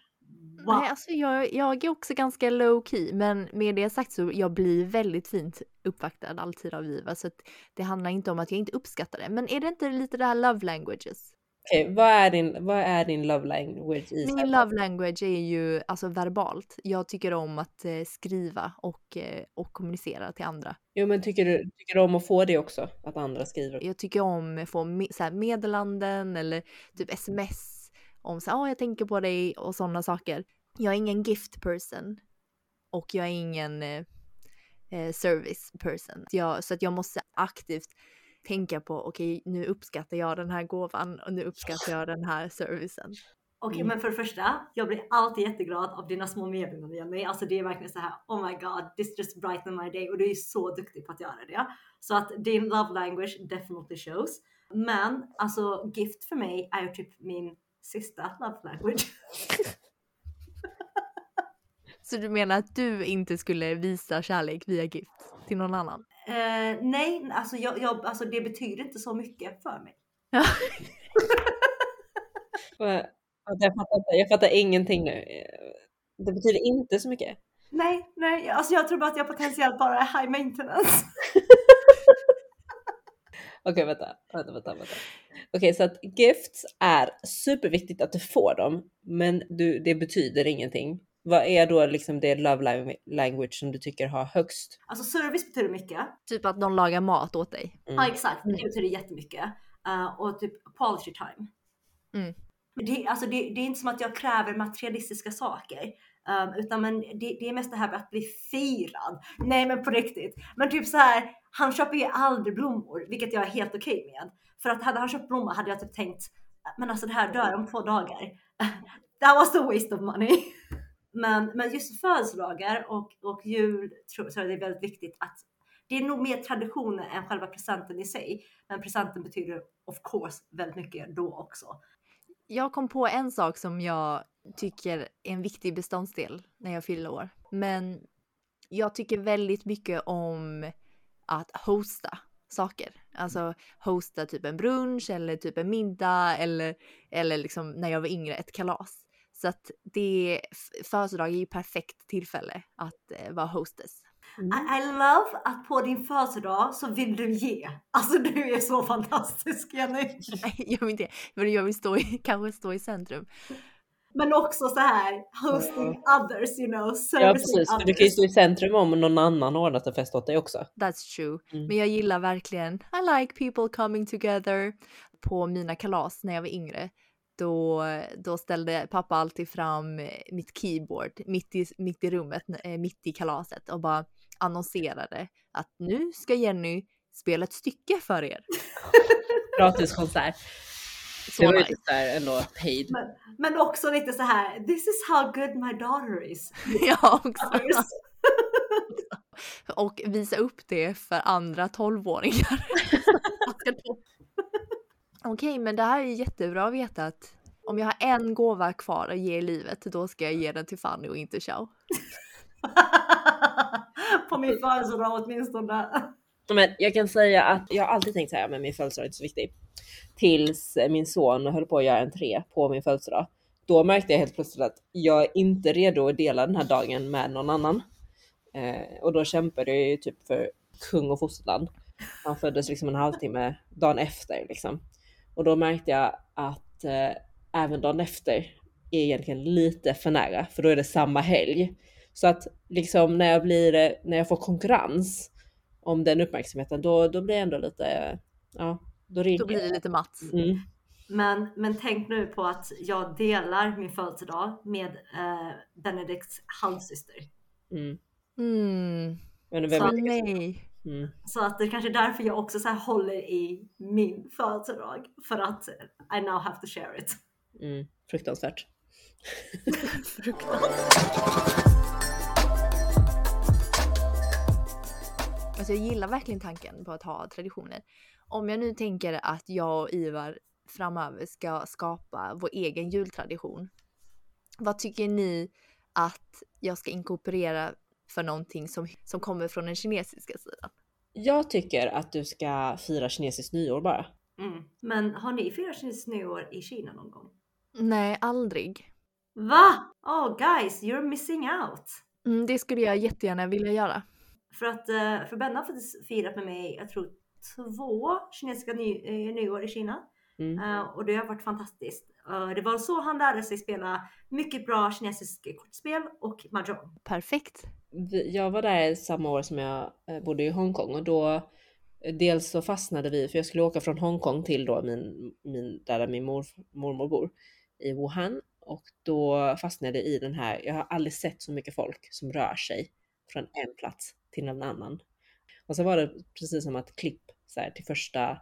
Speaker 4: Wow.
Speaker 2: Nej, alltså jag, jag är också ganska low key, men med det sagt så jag blir väldigt fint uppvaktad alltid av Viva, så att det handlar inte om att jag inte uppskattar det. Men är det inte lite det här love languages?
Speaker 3: Okej, vad, är din, vad är din love language i
Speaker 2: Min love language är ju alltså verbalt. Jag tycker om att eh, skriva och, eh, och kommunicera till andra.
Speaker 3: Jo men tycker du, tycker du om att få det också? Att andra skriver?
Speaker 2: Jag tycker om att få me- så här meddelanden eller typ sms om så här, "Åh, jag tänker på dig och sådana saker. Jag är ingen gift person och jag är ingen eh, eh, service person. Jag, så att jag måste aktivt tänka på, okej nu uppskattar jag den här gåvan och nu uppskattar jag den här servicen.
Speaker 4: Okej,
Speaker 3: Mm.
Speaker 4: men för det första, jag blir alltid jätteglad av dina små meddelanden Jenny. Alltså det är verkligen så här, oh my god, this just brightened my day och du är så duktig på att göra det. Så att din love language definitely shows. Men alltså gift för mig är ju typ min sista love language.
Speaker 2: Så du menar att du inte skulle visa kärlek via gift till någon annan?
Speaker 4: Eh, nej, alltså, jag, jag, alltså det betyder inte så mycket för mig.
Speaker 3: Jag fattar, jag fattar ingenting nu. Det betyder inte så mycket.
Speaker 4: Nej, nej, alltså jag tror bara att jag potentiellt bara är high maintenance.
Speaker 3: Okej, vänta, vänta, vänta, vänta. Okej, så att gifts är superviktigt att du får dem, men du, det betyder ingenting. Vad är då liksom det love lang- language som du tycker har högst?
Speaker 4: Alltså service betyder mycket.
Speaker 2: Typ att någon lagar mat åt dig.
Speaker 3: Mm.
Speaker 4: Ja exakt, det betyder jättemycket. Uh, och typ quality time.
Speaker 2: Mm.
Speaker 4: Det, alltså det, det är inte som att jag kräver materialistiska saker. Um, utan men det, det är mest det här med att bli firad. Nej men på riktigt. Men typ så här, han köper ju aldrig blommor, vilket jag är helt okej med. För att hade han köpt blommor hade jag typ tänkt, men alltså det här dör om två dagar. That was a waste of money. Men, men just födelsedagar och, och jul tror så är det väldigt viktigt att det är nog mer traditioner än själva presenten i sig. Men presenten betyder of course väldigt mycket då också.
Speaker 2: Jag kom på en sak som jag tycker är en viktig beståndsdel när jag fyller år. Men jag tycker väldigt mycket om att hosta saker. Alltså hosta typ en brunch eller typ en middag eller, eller liksom när jag var yngre ett kalas. Så att det, födelsedag är ju perfekt tillfälle att eh, vara hostess.
Speaker 4: I, I love att på din födelsedag så vill du ge. Alltså du är så fantastisk Jenny.
Speaker 2: Nej, jag vill inte men jag vill stå i, kanske stå i centrum.
Speaker 4: Men också så här hosting others, you know.
Speaker 3: Ja precis, för du kan ju stå i centrum om någon annan ordnat en fest åt dig också.
Speaker 2: That's true.
Speaker 3: Mm.
Speaker 2: Men jag gillar verkligen, I like people coming together. På mina kalas när jag var yngre, då, då ställde pappa alltid fram eh, mitt keyboard mitt i, mitt i rummet, eh, mitt i kalaset och bara annonserade att nu ska Jenny spela ett stycke för er.
Speaker 3: Gratiskonsert.
Speaker 2: Så
Speaker 3: Det var
Speaker 2: nice.
Speaker 3: lite såhär ändå paid.
Speaker 4: Men, men också lite så här, this is how good my daughter is.
Speaker 2: Ja, också.
Speaker 4: Others.
Speaker 2: Och visa upp det för andra tolvåringar. Okej, men det här är jättebra att veta att om jag har en gåva kvar att ge i livet, då ska jag ge den till Fanny och inte Chow.
Speaker 4: på min födelsedag åtminstone.
Speaker 3: Men jag kan säga att jag har alltid tänkt så här, men min födelsedag är inte så viktig. Tills min son höll på att göra entré på min födelsedag. Då märkte jag helt plötsligt att jag är inte redo att dela den här dagen med någon annan. Eh, och då kämpade jag ju typ för kung och fosterland. Han föddes liksom en halvtimme dagen efter liksom. Och då märkte jag att eh, även dagen efter är egentligen lite för nära, för då är det samma helg. Så att liksom när jag blir, när jag får konkurrens om den uppmärksamheten, då, då blir jag ändå lite, ja, då ringer
Speaker 2: Då blir det lite matt.
Speaker 3: Mm.
Speaker 4: Men, men tänk nu på att jag delar min födelsedag med eh, Benedikts halvsyster.
Speaker 3: Mm.
Speaker 2: Mm.
Speaker 3: Men vem
Speaker 2: Så
Speaker 3: är det?
Speaker 2: nej.
Speaker 3: Mm.
Speaker 4: Så att det är kanske är därför jag också så här håller i min födelsedag. För att I now have to share it.
Speaker 3: Mm. Fruktansvärt.
Speaker 2: Alltså jag gillar verkligen tanken på att ha traditioner. Om jag nu tänker att jag och Ivar framöver ska skapa vår egen jultradition. Vad tycker ni att jag ska inkorporera för någonting som, som kommer från den kinesiska sidan?
Speaker 3: Jag tycker att du ska fira kinesiskt nyår bara.
Speaker 4: Mm. Men har ni firat kinesiskt nyår i Kina någon gång?
Speaker 2: Nej, aldrig.
Speaker 4: Va? Oh guys, you're missing out.
Speaker 2: Mm, det skulle jag jättegärna vilja göra.
Speaker 4: För att eh, för Benna har faktiskt firat med mig, jag tror två kinesiska ny, eh, nyår i Kina.
Speaker 3: Mm.
Speaker 4: Eh, och det har varit fantastiskt. Eh, det var så han lärde sig spela mycket bra kinesiska kortspel och mahjong.
Speaker 2: Perfekt.
Speaker 3: Jag var där samma år som jag eh, bodde i Hongkong och då eh, dels så fastnade vi, för jag skulle åka från Hongkong till då min, min där min mor, mormor bor i Wuhan och då fastnade jag i den här, jag har aldrig sett så mycket folk som rör sig från en plats till en annan. Och så var det precis som att klipp så här, till första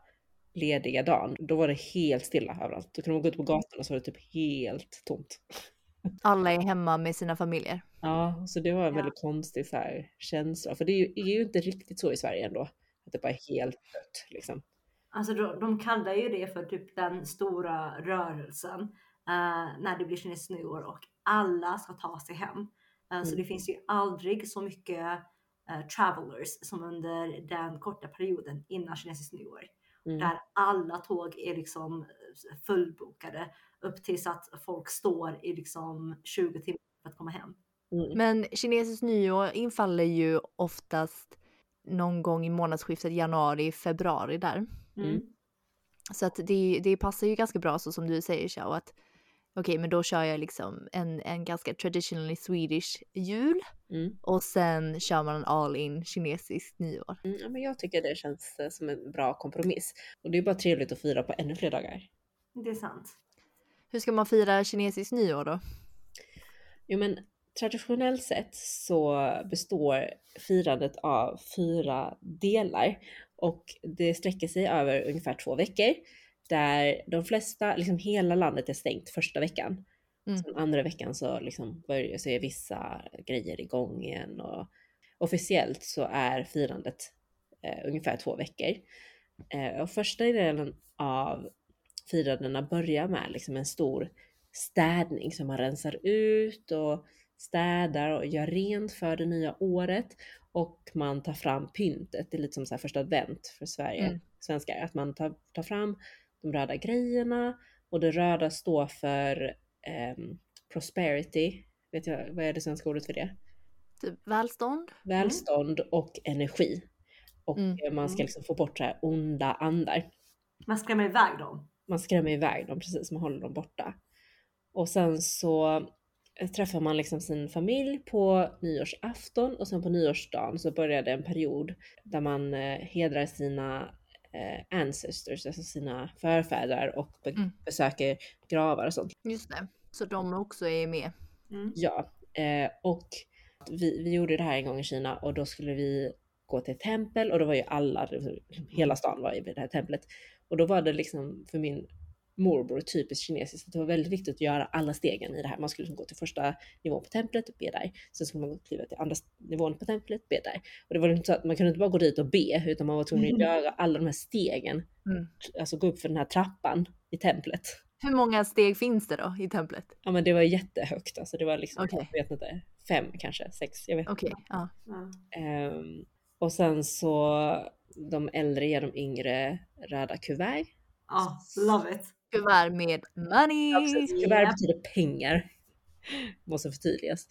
Speaker 3: lediga dagen, då var det helt stilla överallt. Då kunde man gå ut på gatan och så var det typ helt tomt.
Speaker 2: Alla är hemma med sina familjer.
Speaker 3: Ja, så det var en
Speaker 4: Ja.
Speaker 3: väldigt konstig så här, känsla. För det är ju, är ju inte riktigt så i Sverige ändå. Att det bara är helt dött liksom.
Speaker 4: Alltså de, de kallar ju det för typ den stora rörelsen eh, när det blir kinesiskt nyår och alla ska ta sig hem. Eh, Så
Speaker 3: Mm.
Speaker 4: det finns ju aldrig så mycket eh, travelers som under den korta perioden innan kinesiskt nyår.
Speaker 3: Mm.
Speaker 4: Där alla tåg är liksom eh, fullbokade upp tills att folk står i liksom 20 timmar för att komma hem.
Speaker 3: Mm.
Speaker 2: Men kinesiskt nyår infaller ju oftast någon gång i månadsskiftet januari, februari där.
Speaker 3: Mm.
Speaker 2: Så att det, det passar ju ganska bra så som du säger Xiao att okej men då kör jag liksom en, en ganska traditionally Swedish jul
Speaker 3: Mm.
Speaker 2: och sen kör man en all in kinesiskt nyår.
Speaker 3: Mm. Ja, men jag tycker det känns eh, som en bra kompromiss. Och det är bara trevligt att fira på ännu fler dagar.
Speaker 4: Det är sant.
Speaker 2: Hur ska man fira kinesiskt nyår då?
Speaker 3: Jo men traditionellt sett så består firandet av fyra delar och det sträcker sig över ungefär två veckor där de flesta, liksom hela landet är stängt första veckan.
Speaker 2: Mm.
Speaker 3: Sen andra veckan så liksom börjar så är vissa grejer igång igen och officiellt så är firandet eh, ungefär två veckor. Eh, och första delen av firandena börjar med liksom en stor städning som man rensar ut och städar och gör rent för det nya året och man tar fram pyntet. Det är lite som så första advent för Sverige,
Speaker 2: Mm.
Speaker 3: svenskar. Att man tar, tar fram de röda grejerna och det röda står för ehm, prosperity. Vet jag, vad är det svenska ordet för det?
Speaker 2: Typ välstånd.
Speaker 3: Välstånd och energi. Och
Speaker 2: Mm.
Speaker 3: man ska
Speaker 4: Mm.
Speaker 3: liksom få bort så här onda andar.
Speaker 4: Man skrämmer iväg dem.
Speaker 3: Man skrämmer iväg dem precis, man håller dem borta. Och sen så eh, träffar man liksom sin familj på nyårsafton och sen på nyårsdagen så börjar det en period där man eh, hedrar sina eh, ancestors, alltså sina förfäder och be-
Speaker 2: Mm.
Speaker 3: besöker gravar och sånt.
Speaker 2: Just det. Så de också är med.
Speaker 4: Mm.
Speaker 3: Ja, eh, och vi, vi gjorde det här en gång i Kina och då skulle vi gå till ett tempel och då var ju alla, hela stan var i det här templet. Och då var det liksom för min morbror typiskt kinesiskt att det var väldigt viktigt att göra alla stegen i det här. Man skulle liksom gå till första nivån på templet och be där. Sen skulle man kliva till andra nivån på templet, be där. Och det var inte så att man kunde inte bara gå dit och be utan man var tvungen att göra alla de här stegen.
Speaker 2: Mm.
Speaker 3: Alltså gå upp för den här trappan i templet.
Speaker 2: Hur många steg finns det då i templet?
Speaker 3: Ja men det var jättehögt alltså. Det var liksom,
Speaker 2: Okej.
Speaker 3: jag vet inte, fem kanske, sex, jag vet
Speaker 2: Okej, ja.
Speaker 4: Ja.
Speaker 3: Ehm, och sen så de äldre ger de yngre röda kuvert.
Speaker 4: Ja, love it.
Speaker 2: Kuvert med money!
Speaker 3: Ja, precis. Kuvert betyder pengar. Måste förtydligas.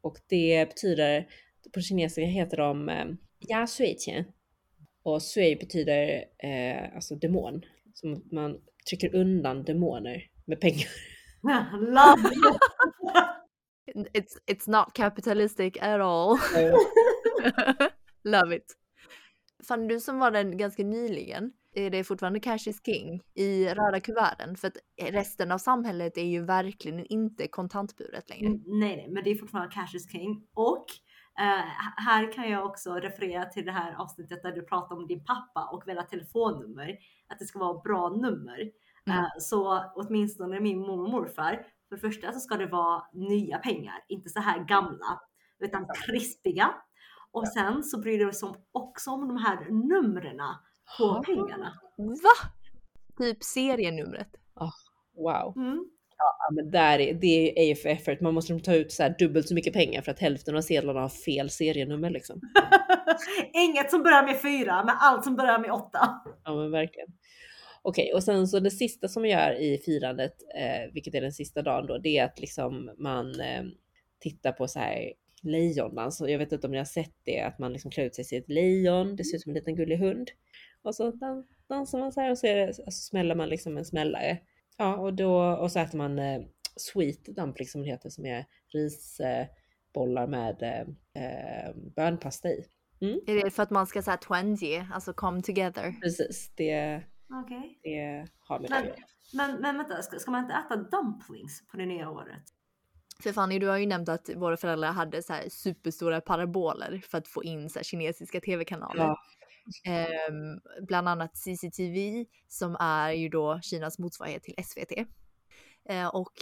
Speaker 3: Och det betyder, på kinesiska heter de eh, ya sui qian. Och sui betyder eh, alltså demon. Som att man trycker undan demoner med pengar.
Speaker 4: love it.
Speaker 2: It's, it's not capitalistic at all. Love it. Fann du som var den ganska nyligen, är det fortfarande cash is king i röda kuverten? För att resten av samhället är ju verkligen inte kontantburet längre.
Speaker 4: Mm, Nej, nej, men det är fortfarande cash is king. Och eh, här kan jag också referera till det här avsnittet där du pratar om din pappa och välja telefonnummer. Att det ska vara bra nummer.
Speaker 2: Mm.
Speaker 4: Eh, så åtminstone min mormor och morfar. För det första så ska det vara nya pengar, inte så här gamla, utan krispiga. Och sen så bryr de sig också om de här numren på pengarna.
Speaker 2: Va? Typ serienumret.
Speaker 3: Wow.
Speaker 4: Mm.
Speaker 3: Ja, men där är, det är ju för effort. Man måste ta ut så här dubbelt så mycket pengar för att hälften av sedlarna har fel serienummer liksom.
Speaker 4: Inget som börjar med fyra, men allt som börjar med åtta.
Speaker 3: Ja men verkligen. Okej, och sen så det sista som man gör i firandet, eh, vilket är den sista dagen då, det är att liksom man eh, tittar på så här lejondans. Och jag vet inte om ni har sett det, att man liksom klär ut sig till ett lejon, det ser ut som en liten gullig hund. Och så dan- dansar man så här och så, det, så smäller man liksom en smällare. Ja, och då och så äter man eh, sweet dumplings som det heter, som är risbollar eh, med eh, bönpasta i.
Speaker 2: Är det för att man ska säga twenty, alltså come together?
Speaker 3: Precis, det,
Speaker 4: Okej.
Speaker 3: det har med det
Speaker 4: Men,
Speaker 3: göra.
Speaker 4: men, men vänta, ska, ska man inte äta dumplings på det nya året?
Speaker 2: För Fanny, du har ju nämnt att våra föräldrar hade så här superstora paraboler för att få in så kinesiska tv-kanaler.
Speaker 3: Ja.
Speaker 2: Ehm, bland annat CCTV som är ju då Kinas motsvarighet till SVT. Eh, och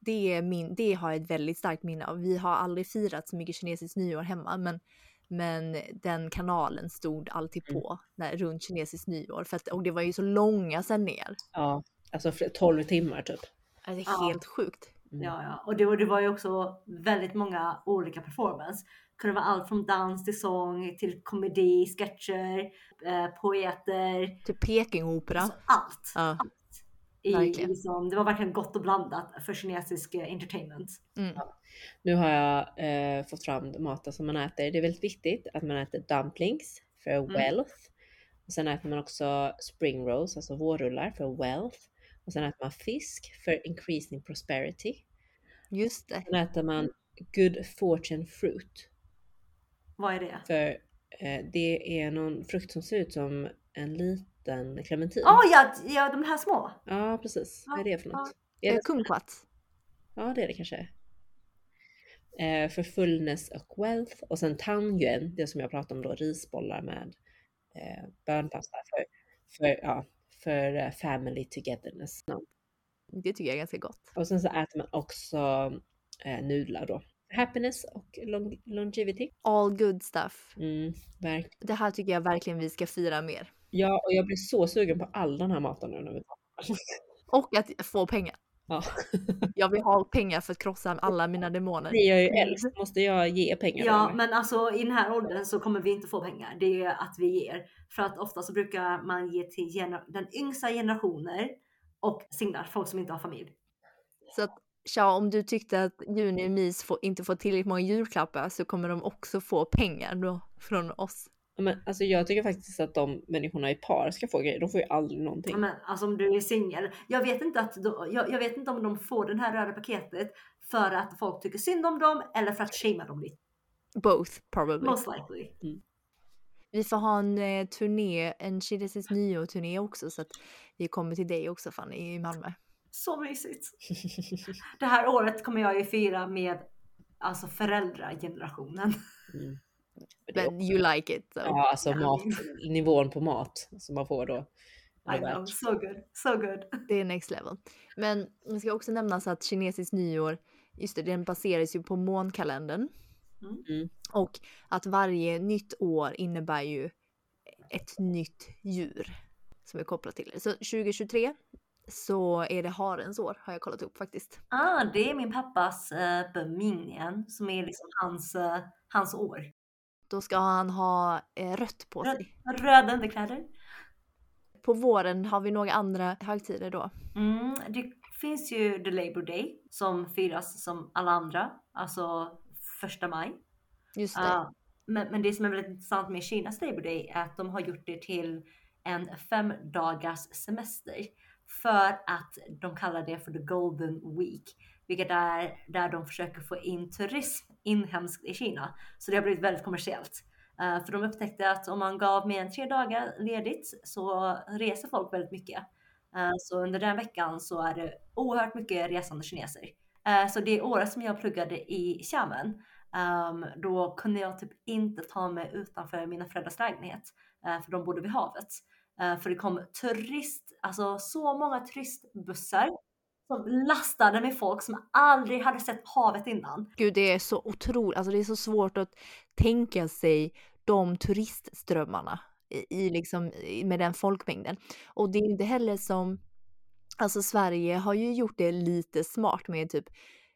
Speaker 2: det, är min, det har jag ett väldigt starkt minne av. Vi har aldrig firat så mycket kinesiskt nyår hemma men, men den kanalen stod alltid
Speaker 3: Mm.
Speaker 2: på när, runt kinesiskt nyår. För att, och det var ju så långa sändningar.
Speaker 3: Ja, alltså fler- 12 timmar typ.
Speaker 2: Alltså, Det är
Speaker 4: Ja.
Speaker 2: helt sjukt.
Speaker 3: Mm.
Speaker 4: Ja, ja. Och det, var- det var ju också väldigt många olika performance. Kunde vara allt från dans till sång till komedi, sketcher, eh, poeter.
Speaker 2: Typ Pekingopera.
Speaker 4: Alltså allt.
Speaker 2: Ja.
Speaker 4: I,
Speaker 2: verkligen.
Speaker 4: liksom, det var verkligen gott och blandat för kinesisk eh, entertainment.
Speaker 2: Mm.
Speaker 3: Nu har jag eh, fått fram maten som man äter. Det är väldigt viktigt att man äter dumplings för wealth. Och sen äter man också spring rolls, alltså vårrullar för wealth. Och sen äter man fisk för increasing prosperity.
Speaker 2: Just det.
Speaker 3: Sen äter man good fortune fruit.
Speaker 4: Vad är det?
Speaker 3: För eh, det är någon frukt som ser ut som en liten clementin.
Speaker 4: Ja, ja, ja, de här små.
Speaker 3: Ja, precis. Vad är det för något? Är
Speaker 2: Eh,
Speaker 3: det
Speaker 2: Kumquat.
Speaker 3: Ja, det är det kanske. Eh, för fullness och wealth. Och sen tangyuan, det som jag pratade om då, risbollar med eh, bönpasta för, för, ja, för eh, family togetherness.
Speaker 2: Det tycker jag är ganska gott.
Speaker 3: Och sen så äter man också eh, nudlar då. Happiness och long, longevity.
Speaker 2: All good stuff.
Speaker 3: Mm.
Speaker 2: Det här tycker jag verkligen vi ska fira mer.
Speaker 3: Ja, och jag blir så sugen på all den här maten nu när vi pratar.
Speaker 2: Och att få pengar.
Speaker 3: Ja.
Speaker 2: Jag vill ha pengar för att krossa alla mina demoner.
Speaker 3: Ni är ju äldst, måste jag ge pengar?
Speaker 4: Ja, men alltså i den här åldern så kommer vi inte få pengar. Det är att vi ger. För att ofta så brukar man ge till den yngsta generationer och singlar, folk som inte har familj.
Speaker 2: Så att Tja, om du tyckte att Juni och Mis får, inte får tillräckligt många julklappar så kommer de också få pengar då från oss.
Speaker 3: Men, alltså, jag tycker faktiskt att de människorna i par ska få grejer. De får ju aldrig någonting.
Speaker 4: Men alltså om du är singel. Jag vet inte att jag, jag vet inte om de får det här röda paketet för att folk tycker synd om dem eller för att shamea dem lite.
Speaker 2: Both probably.
Speaker 4: Most likely.
Speaker 2: Vi får ha en eh, turné, en kinesisk nyår-turné också så att vi kommer till dig också Fanny i Malmö.
Speaker 4: Så mysigt. Det här året kommer jag ju fira med alltså föräldragenerationen.
Speaker 3: Mm.
Speaker 2: Men you like it. So.
Speaker 3: Ja, alltså mat, nivån på mat som man får då.
Speaker 4: I know, so good, so good.
Speaker 2: Det är next level. Men det ska också nämnas att kinesiskt nyår, just det, den baseras ju på månkalendern.
Speaker 3: Mm.
Speaker 2: Och att varje nytt år innebär ju ett nytt djur som är kopplat till det. Så 2023 så är det harens år har jag kollat upp faktiskt.
Speaker 4: Ah, det är min pappas uh, bemingningen som är liksom hans, eh, hans år.
Speaker 2: Då ska han ha eh, rött på
Speaker 4: Röd,
Speaker 2: sig.
Speaker 4: röda underkläder.
Speaker 2: På våren har vi några andra högtider då.
Speaker 4: Mm, det finns ju the Labour Day som firas som alla andra, alltså första maj.
Speaker 2: Just det.
Speaker 4: Ja, men, men det som är väldigt intressant med Kinas Labour Day är att de har gjort det till en fem dagars semester. För att de kallar det för the Golden Week. Vilket är där de försöker få in turism inhemskt i Kina. Så det har blivit väldigt kommersiellt. Eh, för de upptäckte att om man gav mer än tre dagar ledigt så reser folk väldigt mycket. Eh, så under den veckan så är det oerhört mycket resande kineser. Eh, så det året som jag pluggade i Xiamen Um, då kunde jag typ inte ta mig utanför mina föräldrars lägenhet. Uh, för de bodde vid havet. Uh, för det kom turist, alltså så många turistbussar som lastade med folk som aldrig hade sett havet innan.
Speaker 2: Gud, det är så otroligt, alltså det är så svårt att tänka sig de turistströmmarna i, i liksom med den folkmängden. Och det är inte heller som, alltså Sverige har ju gjort det lite smart med typ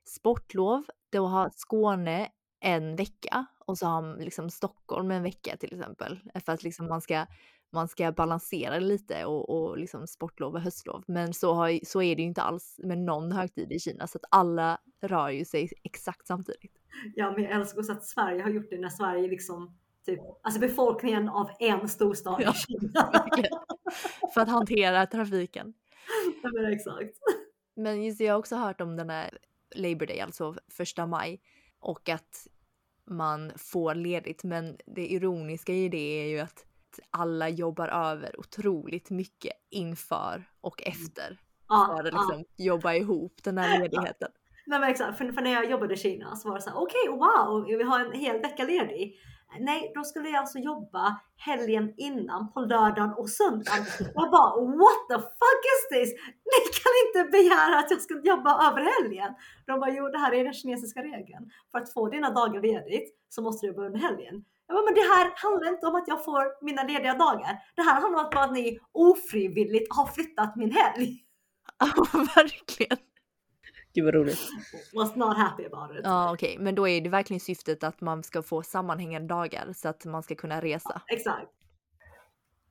Speaker 2: sportlov, då har Skåne en vecka och så har liksom Stockholm en vecka till exempel. För att liksom man ska man ska balansera lite och, och liksom sportlov och höstlov. Men så, har, så är det ju inte alls med någon högtid i Kina så att alla rör ju sig exakt samtidigt.
Speaker 4: Ja, men jag älskar också att Sverige har gjort det när Sverige liksom typ, alltså befolkningen av en storstad
Speaker 2: Ja,
Speaker 4: i Kina.
Speaker 2: För att hantera trafiken.
Speaker 4: Ja, men exakt.
Speaker 2: Men just det, jag har också hört om den här Labour Day, alltså första maj. Och att man får ledigt. Men det ironiska i det är ju att alla jobbar över otroligt mycket inför och efter.
Speaker 4: Ja,
Speaker 2: För att
Speaker 4: ja.
Speaker 2: liksom jobba ihop den här ledigheten.
Speaker 4: Nej men exakt, för, för när jag jobbade i Kina så var det så här: okej wow, vi har en hel vecka ledig. Nej, då skulle jag alltså jobba helgen innan på lördagen och söndagen. Jag bara what the fuck is this? Ni kan inte begära att jag ska jobba över helgen. De bara jo, det här är den kinesiska regeln. För att få dina dagar ledigt så måste du jobba under helgen. Jag bara, men det här handlar inte om att jag får mina lediga dagar. Det här handlar om att ni ofrivilligt har flyttat min helg.
Speaker 2: Ja, verkligen.
Speaker 3: Gud vad roligt.
Speaker 4: Was not happy about it.
Speaker 2: Ja, okej, men då är det verkligen syftet att man ska få sammanhängande dagar så att man ska kunna resa.
Speaker 4: Exakt.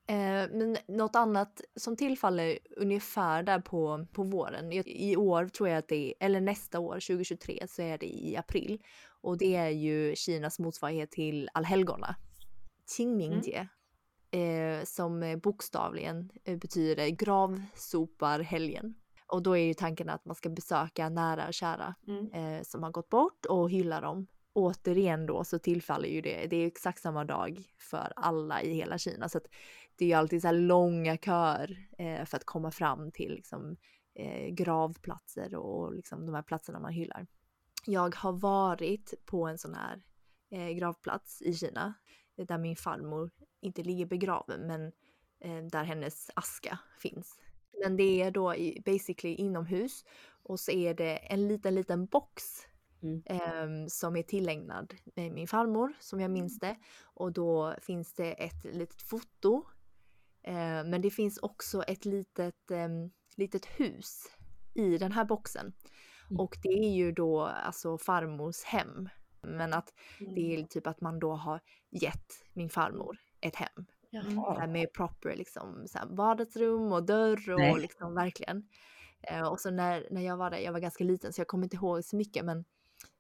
Speaker 2: Eh, men något annat som tillfaller ungefär där på, på våren. I, I år tror jag att det är, eller nästa år, 2023, så är det i april. Och det är ju Kinas motsvarighet till allhelgona. Qingmingjie. Eh, som bokstavligen eh, betyder gravsoparhelgen. Och då är ju tanken att man ska besöka nära och kära
Speaker 4: Mm.
Speaker 2: eh, som har gått bort och hylla dem. Återigen då så tillfaller ju det, det är exakt samma dag för alla i hela Kina. Så att det är ju alltid så här långa köer eh, för att komma fram till liksom, eh, gravplatser och liksom de här platserna man hyllar. Jag har varit på en sån här eh, gravplats i Kina eh, där min farmor inte ligger begraven men eh, där hennes aska finns. Men det är då i, basically inomhus och så är det en liten, liten box
Speaker 3: Mm.
Speaker 2: ehm, som är tillägnad eh, min farmor som jag minns det. Och då finns det ett litet foto. Eh, men det finns också ett litet, ehm, litet hus i den här boxen.
Speaker 3: Mm.
Speaker 2: Och det är ju då alltså farmors hem. Men att det är typ att man då har gett min farmor ett hem.
Speaker 3: Jaha.
Speaker 2: med proper liksom så här vardagsrum och dörr och
Speaker 3: Nej.
Speaker 2: liksom verkligen. Eh, och så när, när jag var där, jag var ganska liten så jag kommer inte ihåg så mycket men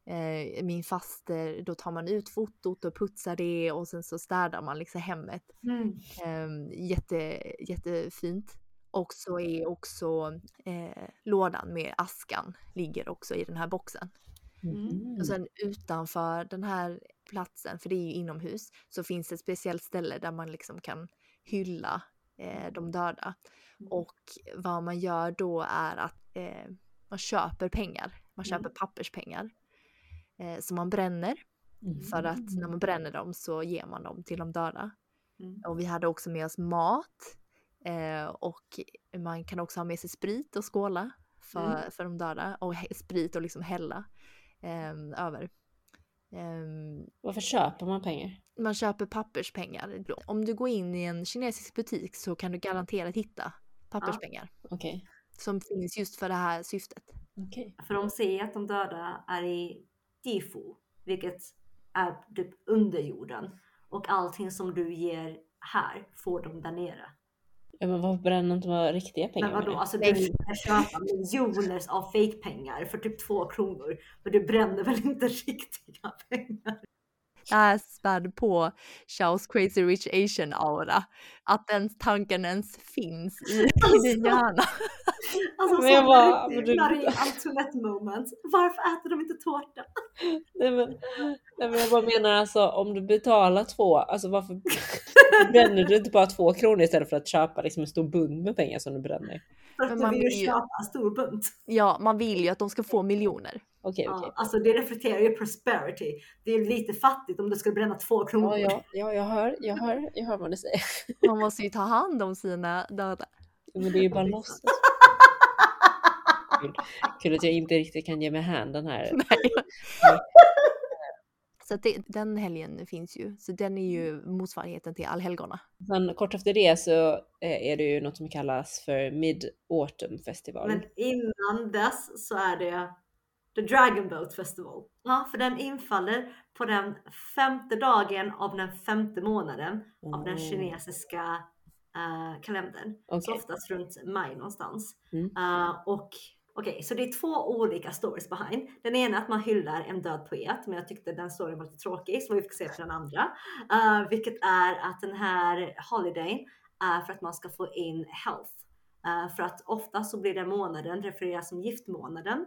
Speaker 2: eh, min faster, då tar man ut fotot och putsar det och sen så städar man liksom hemmet.
Speaker 4: Mm.
Speaker 2: Eh, jätte, jättefint. Och så är också eh, lådan med askan ligger också i den här boxen.
Speaker 3: Mm.
Speaker 2: Och sen utanför den här platsen, för det är ju inomhus, så finns det ett speciellt ställe där man liksom kan hylla eh, de döda. Och vad man gör då är att eh, man köper pengar. Man köper papperspengar. Eh, som man bränner.
Speaker 3: Mm.
Speaker 2: För att när man bränner dem så ger man dem till de döda.
Speaker 4: Mm.
Speaker 2: Och vi hade också med oss mat. Eh, och man kan också ha med sig sprit och skåla för, för de döda. Och sprit och liksom hälla eh, över. Ehm,
Speaker 3: Varför köper man pengar?
Speaker 2: man köper papperspengar. Om du går in i en kinesisk butik så kan du garanterat hitta papperspengar.
Speaker 3: Okej.
Speaker 2: Som finns just för det här syftet.
Speaker 3: Okej.
Speaker 4: För de säger att de döda är i Difu, vilket är typ under jorden. Och allting som du ger här får de där nere.
Speaker 3: Ja, men varför bränner inte man riktiga pengar?
Speaker 4: Men vadå, alltså du kan köpa miljoner av fake-pengar för typ två kronor. Men du bränner väl inte riktiga pengar?
Speaker 2: Där späd på Chaos Crazy Rich Asian aura. Att den tanken ens finns i, i din hjärna.
Speaker 4: Alltså
Speaker 3: Men jag bara- du-
Speaker 4: Antoinette moment. Varför äter de inte tårta?
Speaker 3: Nej, men, nej men jag bara menar alltså om du betalar två, alltså varför bränner du inte bara två kronor istället för att köpa liksom en stor bunt med pengar som du bränner?
Speaker 4: För att
Speaker 2: man
Speaker 4: vill ju köpa en stor bunt.
Speaker 2: Ja, man vill ju att de ska få miljoner.
Speaker 3: Okej, okej.
Speaker 4: Ja, alltså det reflekterar ju prosperity. Det är lite fattigt om du skulle bränna två kronor.
Speaker 3: Ja, ja, ja, jag hör, jag hör, jag hör vad du säger.
Speaker 2: Man måste ju ta hand om sina döda.
Speaker 3: Men det är ju bara låtsas. Kul. Kul att jag inte riktigt kan ge mig handen här.
Speaker 2: Så det, den helgen finns ju. Så den är ju motsvarigheten till allhelgona.
Speaker 3: Sen kort efter det så eh, är det ju något som kallas för Mid Autumn Festival.
Speaker 4: Men innan dess så är det The Dragon Boat Festival. Ja, för den infaller på den femte dagen av den femte månaden av den
Speaker 3: Mm.
Speaker 4: kinesiska eh, kalendern. Så
Speaker 3: Okej.
Speaker 4: oftast runt maj någonstans.
Speaker 3: Mm.
Speaker 4: Eh, och okej, så det är två olika stories behind. Den ena är att man hyllar en död poet, men jag tyckte den storyn var lite tråkig så vi fick se på den andra. Eh, vilket är att den här holidayn är för att man ska få in health. Eh, för att ofta så blir den månaden refereras som giftmånaden.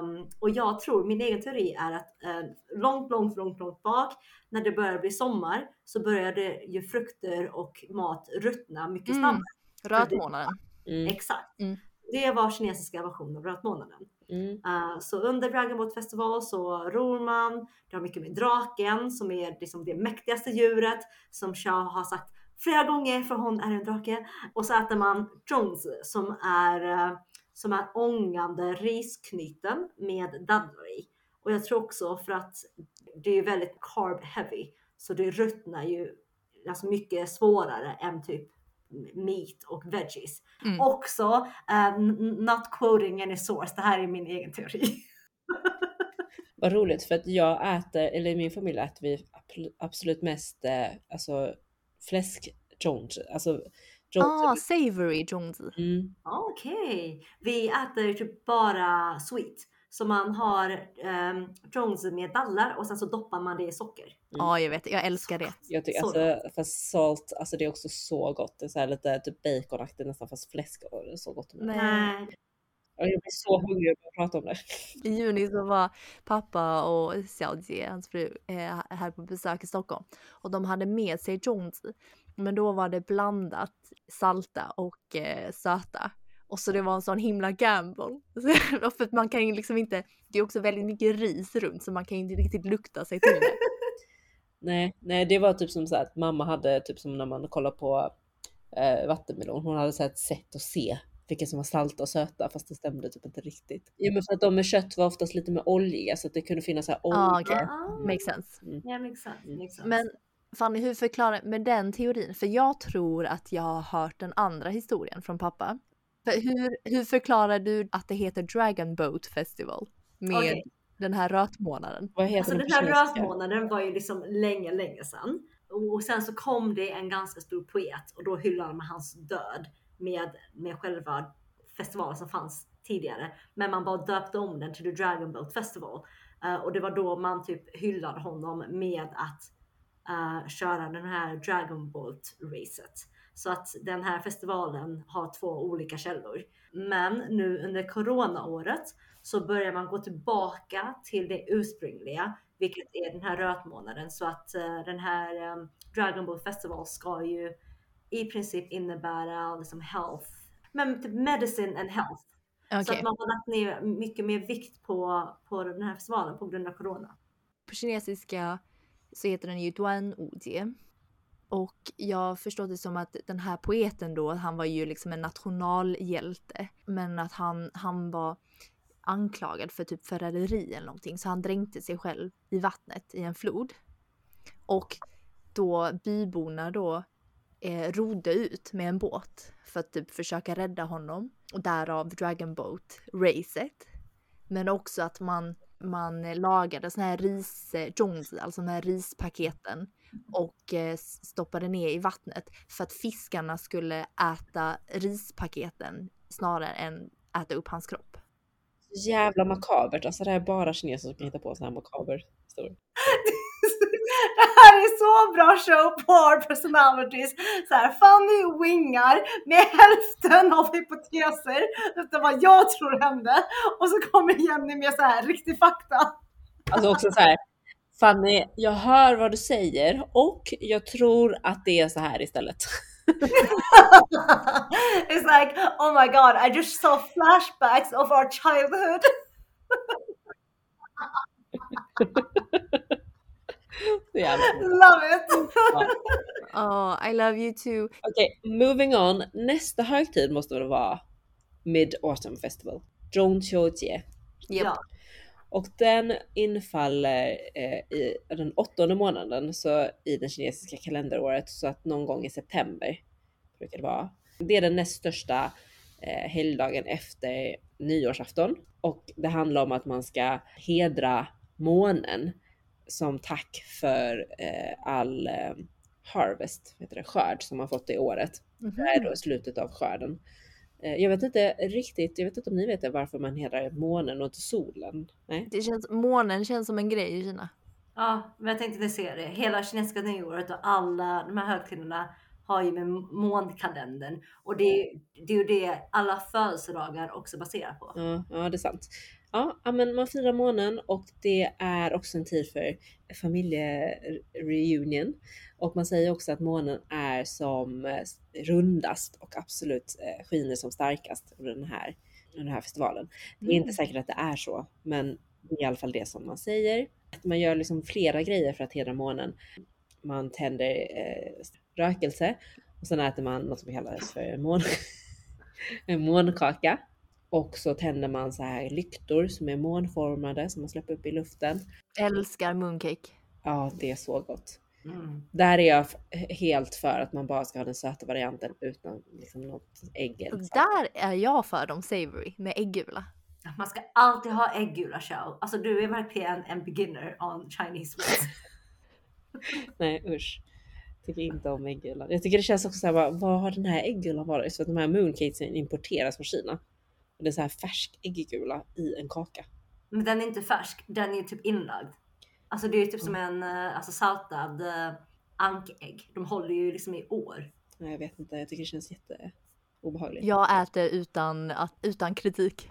Speaker 4: Um, och jag tror, min egen teori är att eh, långt, långt, långt, långt bak när det börjar bli sommar så började ju frukter och mat ruttna mycket
Speaker 2: Mm.
Speaker 4: snabbare.
Speaker 2: Rötmånaden.
Speaker 3: Mm,
Speaker 4: Exakt.
Speaker 2: Mm.
Speaker 4: Det var kinesiska versionen av rötmånaden.
Speaker 3: mm,
Speaker 4: Uh, så under Dragon Boat Festival så ror man, det har mycket med draken som är liksom det mäktigaste djuret som Shah har sagt flera gånger för hon är en drake. Och så äter man zhongzi som är, eh, som är ångande risknyten med dadlar i. Och jag tror också för att det är väldigt carb heavy så det ruttnar ju alltså mycket svårare än typ meat och veggies.
Speaker 2: Mm.
Speaker 4: Också, n- not quoting any source, det här är min egen teori.
Speaker 3: Vad roligt för att jag äter, eller i min familj äter vi absolut mest eh, alltså fläsk jonji. Alltså.
Speaker 2: Ah, savory zhongzi.
Speaker 3: Mm,
Speaker 4: Okej, vi äter typ bara sweet. Så man har um, zhongzi med dallar och sen så doppar man det i socker.
Speaker 2: Ja, jag vet. Jag älskar det.
Speaker 3: jag tycker
Speaker 4: Så
Speaker 3: alltså fast salt, alltså det är också så gott. Det är så här lite typ baconaktigt nästan fast fläsk. Och det är så gott.
Speaker 2: Nej.
Speaker 3: Jag blir så hungrig att prata om det.
Speaker 2: I juni så var pappa och Xiaojie, hans fru, eh, här på besök i Stockholm. Och de hade med sig zhongzi. Men då var det blandat salta och eh, söta. Och så det var en sån himla gamble. Så- För att man kan ju liksom inte, det är också väldigt mycket ris runt så man kan ju inte riktigt lukta sig till det.
Speaker 3: Nej, nej, det var typ som så här att mamma hade typ som när man kollar på eh, vattenmelon. Hon hade så ett sätt att se vilka som var salta och söta fast det stämde typ inte riktigt. Jo men för att de med kött var oftast lite mer oljiga så att det kunde finnas så här olja.
Speaker 2: Ah, okej.
Speaker 4: Ah,
Speaker 2: Makes sense.
Speaker 4: ja, makes sense, makes sense.
Speaker 2: Men Fanny, hur förklarar med den teorin? För jag tror att jag har hört den andra historien från pappa. För hur, hur förklarar du att det heter Dragon Boat Festival med
Speaker 4: Okej.
Speaker 2: den här rötmånaden?
Speaker 3: Vad heter
Speaker 4: Alltså den här rötmånaden var ju liksom länge, länge sedan. Och sen så kom det en ganska stor poet och då hyllade man hans död med, med själva festivalen som fanns tidigare. Men man bara döpte om den till The Dragon Boat Festival. Eh, och det var då man typ hyllade honom med att eh, köra den här Dragon Boat racet. Så att den här festivalen har två olika källor. Men nu under coronaåret så börjar man gå tillbaka till det ursprungliga, vilket är den här rötmånaden. Så att eh, den här eh, Dragon Ball Festival ska ju i princip innebära liksom health, men typ medicine and health. Så
Speaker 2: Okej.
Speaker 4: att man har lagt ner mycket mer vikt på, på den här festivalen på grund av corona.
Speaker 2: På kinesiska så heter den ju Duan Ujie. Och jag har förstått det som att den här poeten då, han var ju liksom en nationalhjälte. Men att han, han var anklagad för typ förräderi eller någonting. Så han dränkte sig själv i vattnet i en flod. Och då byborna då eh, rodde ut med en båt för att typ försöka rädda honom. Och därav Dragon Boat racet. Men också att man, man lagade såna här ris-jones, eh, alltså de här rispaketen och eh, stoppade ner i vattnet för att fiskarna skulle äta rispaketen snarare än äta upp hans kropp.
Speaker 3: Så jävla makabert. Alltså det här är bara kineser som kan hitta på sån här makaber.
Speaker 4: Det här är så bra show på our personalities. Så här, Fanny wingar med hälften av hypoteser utan vad jag tror hände. Och så kommer Jenny med så här riktig fakta.
Speaker 3: Alltså också så här. Fanny, jag hör vad du säger och jag tror att det är så här istället.
Speaker 4: It's like, oh my god, I just saw flashbacks of our childhood. Love it!
Speaker 2: Oh, I love you too.
Speaker 3: Okej, moving on. Nästa högtid måste väl vara Mid Autumn Festival. Zhongqiujie.
Speaker 2: Japp.
Speaker 4: Ja.
Speaker 3: Och den infaller eh, i den åttonde månaden så i det kinesiska kalenderåret så att någon gång i september brukar det vara. Det är den näst största eh, helgdagen efter nyårsafton och det handlar om att man ska hedra månen som tack för eh, all eh, harvest, heter det, skörd som man fått det året. Det här är då slutet av skörden. Eh, Jag vet inte riktigt, jag vet inte om ni vet det, varför man hedrar månen och inte solen. Nej.
Speaker 2: Det känns, månen känns som en grej i Kina.
Speaker 4: Ja, men jag tänkte ni ser det. Hela kinesiska nyåret och alla de här högtiderna har ju med månkalendern. Och det är, det är ju det alla födelsedagar också baserar på.
Speaker 3: Ja, ja, det är sant. Ja, men man firar månen och det är också en tid för familjereunion. Och man säger också att månen är som eh, rundast och absolut eh, skiner som starkast under den här, under den här festivalen. Det är inte säkert att det är så, men det är i alla fall det som man säger. Att Man gör liksom flera grejer för att hedra månen. Man tänder eh, rökelse och sen äter man något som kallas för mån, en månkaka. Och så tänder man så här lyktor som är månformade som man släpper upp i luften.
Speaker 2: Älskar mooncake.
Speaker 3: Ja, det är så gott.
Speaker 4: Mm.
Speaker 3: Där är jag helt för att man bara ska ha den söta varianten utan liksom något ägg. eller så.
Speaker 2: Där är jag för de savory med äggula.
Speaker 4: Man ska alltid ha äggula show. Alltså du är verkligen en beginner on Chinese ways.
Speaker 3: Nej usch. Tycker inte om äggulan. Jag tycker det känns också såhär, vad, vad har den här äggulan varit? Så att de här mooncakesen importeras från Kina. Och det är så här färsk äggula i en kaka.
Speaker 4: Men den är inte färsk, den är typ inlagd. Alltså det är typ som en eh, alltså saltad eh, ankägg. De håller ju liksom i år.
Speaker 3: Nej jag vet inte, jag tycker det känns jätte obehagligt.
Speaker 2: Jag äter utan, att- utan kritik.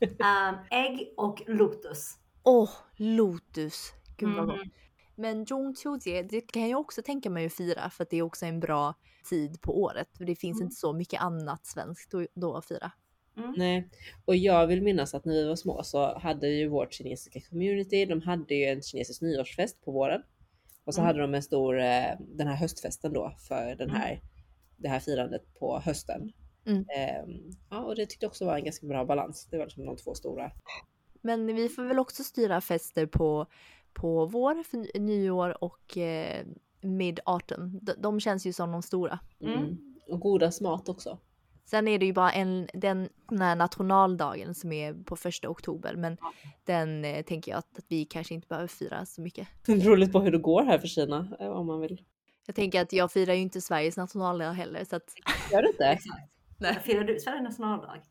Speaker 4: Um, ägg och lotus.
Speaker 2: Åh, lotus. Gud vad gott.
Speaker 4: Mhm.
Speaker 2: Men Zhongqiujie, det kan jag också tänka mig att fira för att det är också en bra tid på året. För det finns
Speaker 4: Mm.
Speaker 2: inte så mycket annat svenskt då, då att fira.
Speaker 3: Nej, och jag vill minnas att när vi var små så hade ju vårt kinesiska community, de hade ju en kinesisk nyårsfest på våren. Och så
Speaker 4: Mm.
Speaker 3: hade de en stor, eh, den här höstfesten då för den
Speaker 4: Mm.
Speaker 3: här, det här firandet på hösten.
Speaker 2: Mm.
Speaker 3: Ehm, ja, och det tyckte jag också var en ganska bra balans. Det var liksom de två stora.
Speaker 2: Men vi får väl också styra fester på, på vår, för ny- nyår och eh, mid-autumn. De, de känns ju som de stora.
Speaker 3: Mm.
Speaker 4: Mm.
Speaker 3: Och goda mat också.
Speaker 2: Sen är det ju bara en, den, den här nationaldagen som är på första oktober, men den eh, tänker jag att, att vi kanske inte behöver fira så mycket.
Speaker 3: Det beror lite på hur det går här för Kina eh, om man vill.
Speaker 2: Jag tänker att jag firar ju inte Sveriges nationaldag heller, så att
Speaker 3: Gör du inte?
Speaker 4: Exakt.
Speaker 2: Nej.
Speaker 4: Firar du Sveriges nationaldag?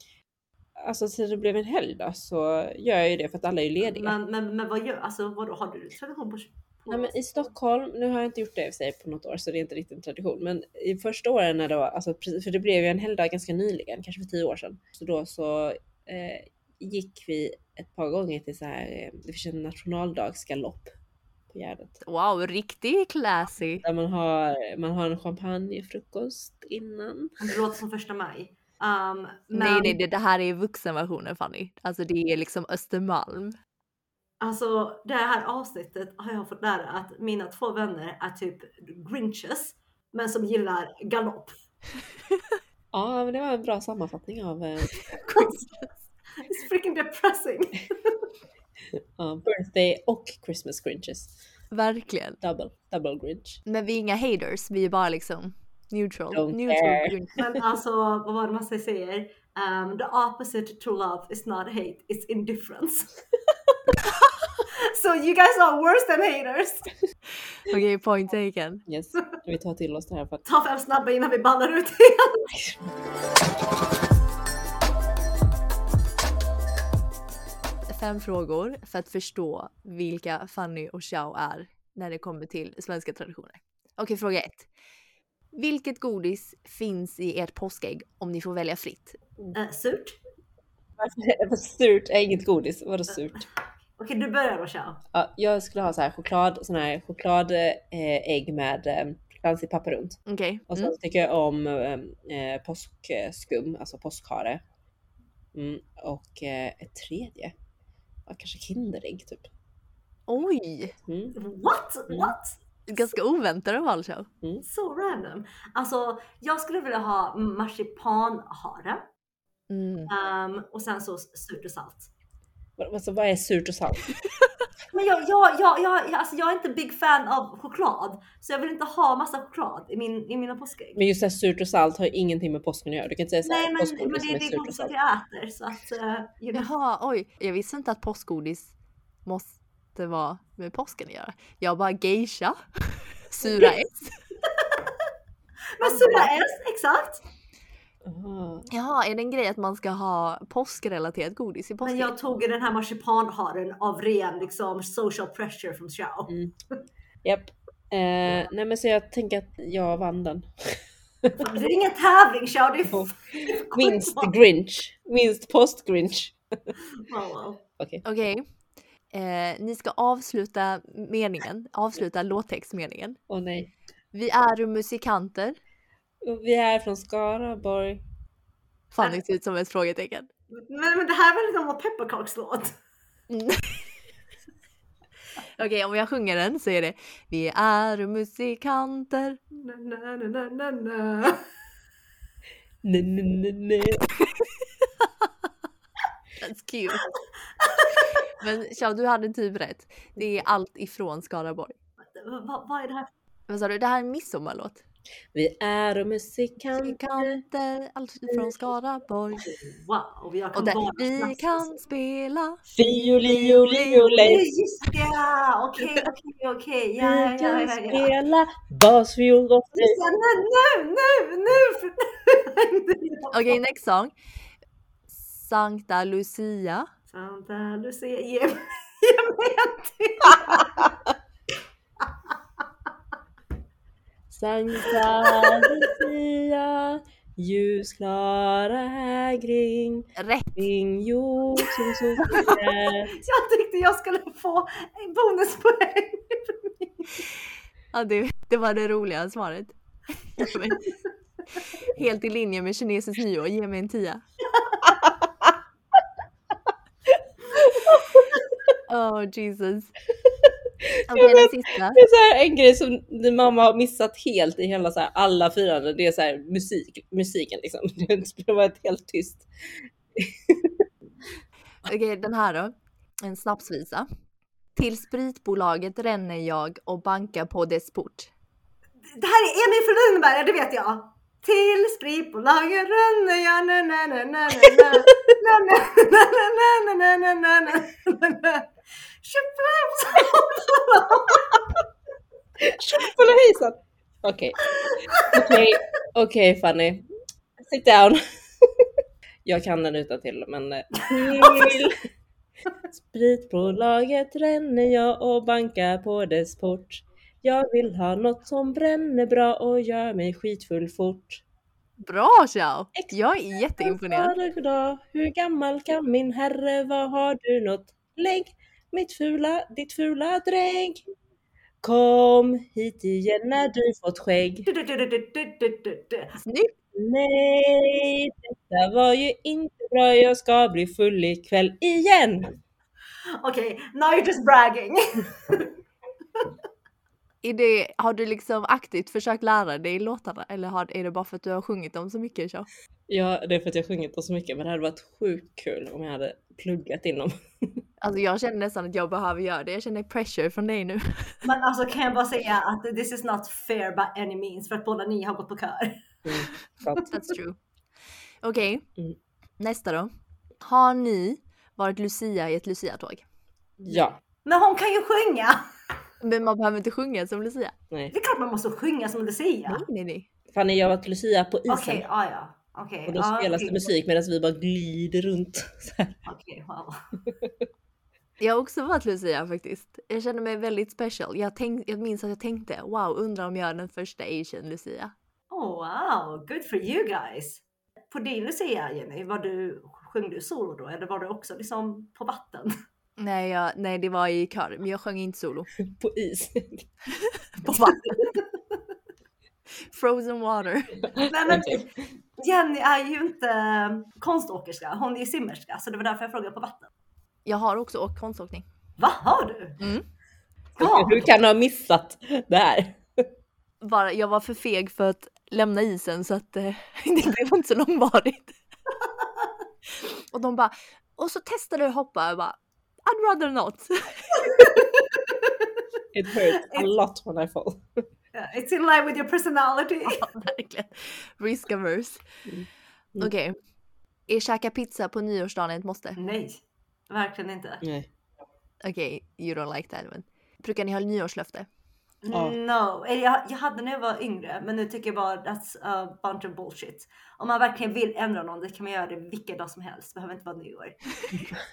Speaker 3: Alltså så det blev en helgdag så gör jag ju det för att alla är ju lediga.
Speaker 4: Men, men, men vad gör, alltså vadå, har du tradition på
Speaker 3: Nej, men I Stockholm, nu har jag inte gjort det i sig på något år så det är inte riktigt en tradition. Men i första åren när det var, alltså, för det blev ju en helgdag ganska nyligen, kanske för tio år sedan. Så då så eh, gick vi ett par gånger till så här, eh, det finns en nationaldagsgalopp på Gärdet.
Speaker 2: wow, riktigt classy.
Speaker 3: Där man har, man har en champagnefrukost innan.
Speaker 4: Det låter som första maj. Um, men,
Speaker 2: Nej, nej, det, det här är vuxenversionen Fanny. Alltså det är liksom Östermalm.
Speaker 4: Alltså det här avsnittet har jag fått lära att mina två vänner är typ grinches. Men som gillar galopp.
Speaker 3: Ja, men det var en bra sammanfattning av eh,
Speaker 4: It's freaking depressing.
Speaker 3: ja, birthday och Christmas grinches.
Speaker 2: Verkligen.
Speaker 3: Double, double grinch.
Speaker 2: Men vi är inga haters, vi är bara liksom neutral.
Speaker 3: Don't
Speaker 2: neutral green.
Speaker 4: Men alltså vad var det man säger? Um, the opposite to love is not hate, it's indifference. so you guys are worse than haters.
Speaker 2: Okej, point taken.
Speaker 3: Yes, vi tar till oss det här för att
Speaker 4: Ta fem snabba innan vi ballar ut igen.
Speaker 2: Fem frågor för att förstå vilka Fanny och Xiao är när det kommer till svenska traditioner. Okej, fråga ett. Vilket godis finns i ert påskägg om ni får välja fritt?
Speaker 4: Uh, surt.
Speaker 3: Varför- Surt är inget godis, vadå surt?
Speaker 4: Okej du börjar då Xiao.
Speaker 3: Ja, jag skulle ha så här choklad, sån här chokladägg eh, ägg med eh, glansig papper runt.
Speaker 2: Okej.
Speaker 3: Och sen
Speaker 2: Mm.
Speaker 3: tycker jag om eh, eh, påskskum, alltså påskhare. Mm, och eh, ett tredje. Ja, kanske Kinderägg typ.
Speaker 2: Oj!
Speaker 3: Mm.
Speaker 4: What?
Speaker 3: Mm.
Speaker 4: What?
Speaker 2: Ganska oväntade val Xiao.
Speaker 4: Så random. Alltså jag skulle vilja ha marsipanhare.
Speaker 2: Mm.
Speaker 4: Um, och sen så surt och salt.
Speaker 3: Vad- Alltså, vad är surt och salt?
Speaker 4: Men jag, jag, jag, jag, jag, alltså jag är inte big fan av choklad. Så jag vill inte ha massa choklad i, min, i mina påskägg.
Speaker 3: Men just det här surt och salt har ju ingenting med påsken att göra. Du kan inte säga
Speaker 4: Nej
Speaker 3: såhär
Speaker 4: men, men
Speaker 3: påskgodis
Speaker 4: det är
Speaker 3: är
Speaker 4: det
Speaker 3: surt och
Speaker 4: godiset
Speaker 3: salt.
Speaker 4: jag äter. Så att, uh, you know.
Speaker 2: Jaha, oj. Jag visste inte att påskgodis måste vara med påsken att göra. Jag bara geisha, sura S.
Speaker 4: Men sura S, exakt.
Speaker 3: Aha.
Speaker 2: Jaha, är det en grej att man ska ha påskrelaterat godis i
Speaker 4: Men
Speaker 2: påsken?
Speaker 4: jag tog den här marsipanharen av ren liksom social pressure från Xiao.
Speaker 3: Mm. Japp. Eh, nej men så jag tänker att jag vann den.
Speaker 4: Det är ingen tävling Xiao, det är
Speaker 3: Minst Grinch. Minst post-Grinch.
Speaker 4: Wow.
Speaker 3: Okej.
Speaker 2: Okej. Eh, ni ska avsluta meningen, avsluta låttextmeningen.
Speaker 3: Åh nej.
Speaker 2: Vi är musikanter.
Speaker 3: Och Vi är från Skaraborg.
Speaker 2: Fanny ser ut som ett frågetecken.
Speaker 4: Men, men det här är väl en gammal pepparkakslåt?
Speaker 2: Mm. Okej, om jag sjunger den så är det Vi är musikanter.
Speaker 4: Na, na, na, na, na, na.
Speaker 3: Nej, nej, nej, nej.
Speaker 2: That's cute. Men Xiao, du hade typ rätt. Det är allt ifrån Skaraborg.
Speaker 4: Vad, vad är det här?
Speaker 2: Vad sa du? Det här är en midsommarlåt.
Speaker 3: Vi är musikanter.
Speaker 2: Musikanter, allt ifrån Skaraborg.
Speaker 4: Wow, jag kan
Speaker 2: Och där, vi kan spela.
Speaker 3: Fiolio, lio,
Speaker 4: Nej,
Speaker 3: lej.
Speaker 4: just det! Okej, okej, okej. Ja,
Speaker 3: Vi kan
Speaker 4: ja, ja.
Speaker 3: spela basfiol och
Speaker 4: Nu, nu, nu! nu.
Speaker 2: Okej, next song. Sankta Lucia.
Speaker 4: Santa Lucia, ge mig ge mig en till!
Speaker 3: Sankta Lucia, ljusklara hägring,
Speaker 2: Rätt.
Speaker 3: kring jord som solsken.
Speaker 4: Jag tyckte jag skulle få en bonuspoäng.
Speaker 2: Ja, det, det var det roliga svaret. Helt i linje med kinesiskt nyår. Ge mig en tia. Oh Jesus. Okej, den sista.
Speaker 3: Det är så här en grej som din mamma har missat helt i hela så här alla firanden. Det är så här musik, musiken liksom. Det har varit helt tyst.
Speaker 2: Okej, den här då. En snapsvisa. Till spritbolaget ränner jag och bankar på dess port.
Speaker 4: Det här är Emil från Lönneberga, det vet jag. Till spritbolaget ränner jag na na na na na na na na na na na na na na na
Speaker 3: Tjoffelhejsan! Okej. Okej, okej Fanny. Sit down. Jag kan den utan till men eh, till spritbolaget ränner jag och bankar på dess port. Jag vill ha något som bränner bra och gör mig skitfull fort.
Speaker 2: Bra Xiao! Jag är jätteimponerad.
Speaker 3: Vad? Hur gammal kan min herre vara? Har du något lägg? Mitt fula, ditt fula dräng. Kom hit igen när du fått skägg.
Speaker 2: Snyggt!
Speaker 3: Nej, detta var ju inte bra. Jag ska bli full ikväll igen.
Speaker 4: Okej, now you're just bragging.
Speaker 2: Är det, har du liksom aktivt försökt lära dig låtarna eller har, är det bara för att du har sjungit dem så mycket? Xiao?
Speaker 3: Ja, det är för att jag sjungit dem så mycket, men det hade varit sjukt kul om jag hade pluggat in dem.
Speaker 2: Alltså jag känner nästan att jag behöver göra det. Jag känner pressure från dig nu.
Speaker 4: Men alltså kan jag bara säga att this is not fair by any means för att båda ni har gått på kör.
Speaker 3: Mm.
Speaker 2: That's true. Okej,
Speaker 3: Mm.
Speaker 2: nästa då. Har ni varit Lucia i ett Lucia-tåg?
Speaker 3: Ja,
Speaker 4: Men hon kan ju sjunga!
Speaker 2: Men man behöver inte sjunga som Lucia.
Speaker 3: nej.
Speaker 4: Det är klart man måste sjunga som Lucia.
Speaker 2: Nej, nej, nej.
Speaker 3: Fanny, jag har varit Lucia på isen.
Speaker 4: Okej, ja ja. Okej.
Speaker 3: Och då spelas
Speaker 4: okej.
Speaker 3: det musik medan vi bara glider runt.
Speaker 4: Okej, wow.
Speaker 2: Jag har också varit Lucia faktiskt. Jag känner mig väldigt special. Jag, tänk, jag minns att jag tänkte wow, undrar om jag är den första asian Lucia.
Speaker 4: Oh wow, good for you guys. På din Lucia Jenny, var du, sjöng du solo då eller var du också liksom på vatten?
Speaker 2: Nej, jag, nej, det var i kör, men jag sjöng inte solo.
Speaker 3: På is.
Speaker 2: På vatten. Frozen water.
Speaker 4: Nej men. Jenny är ju inte konståkerska, hon är simmerska så det var därför jag frågade på vatten.
Speaker 2: Jag har också åkt konståkning.
Speaker 4: Va, har du?
Speaker 2: Mm.
Speaker 4: Ja.
Speaker 3: Hur kan du ha missat det här?
Speaker 2: Bara, jag var för feg för att lämna isen så att eh, det blev inte så långvarigt. och de bara, och så testade du hoppa. Jag bara, I'd rather not.
Speaker 3: It hurts a lot when I fall.
Speaker 4: Yeah, It's in line with your personality.
Speaker 2: Ja, verkligen. Risk averse.
Speaker 3: Mm.
Speaker 2: Okej. Är käka pizza på nyårsdagen ett måste?
Speaker 4: Nej, verkligen inte.
Speaker 3: Nej.
Speaker 2: Okej, you don't like that. Men. Brukar ni ha nyårslöfte?
Speaker 3: Ja.
Speaker 4: No, jag, jag hade när jag var yngre men nu tycker jag bara that's a bunch of bullshit. Om man verkligen vill ändra någon det kan man göra det vilken dag som helst, det behöver inte vara nyår.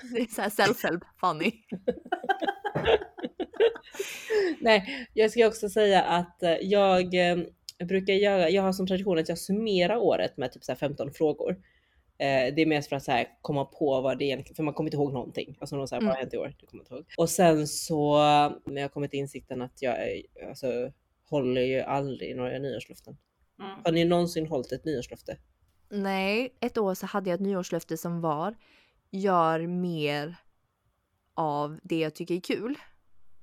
Speaker 2: Det är så här self-help funny.
Speaker 3: Nej, jag ska också säga att eh, jag eh, brukar göra, jag har som tradition att jag summerar året med typ så här 15 frågor. Eh, det är mest för att så här komma på vad det egentligen, för man kommer inte ihåg någonting. Alltså någon så här,
Speaker 2: Mm.
Speaker 3: vad har hänt i år? Det kommer jag inte ihåg. Och sen så, men jag har kommit till insikten att jag är- alltså, håller ju aldrig några nyårslöften.
Speaker 4: Mm.
Speaker 3: Har ni någonsin hållit ett nyårslöfte?
Speaker 2: Nej, ett år så hade jag ett nyårslöfte som var gör mer av det jag tycker är kul.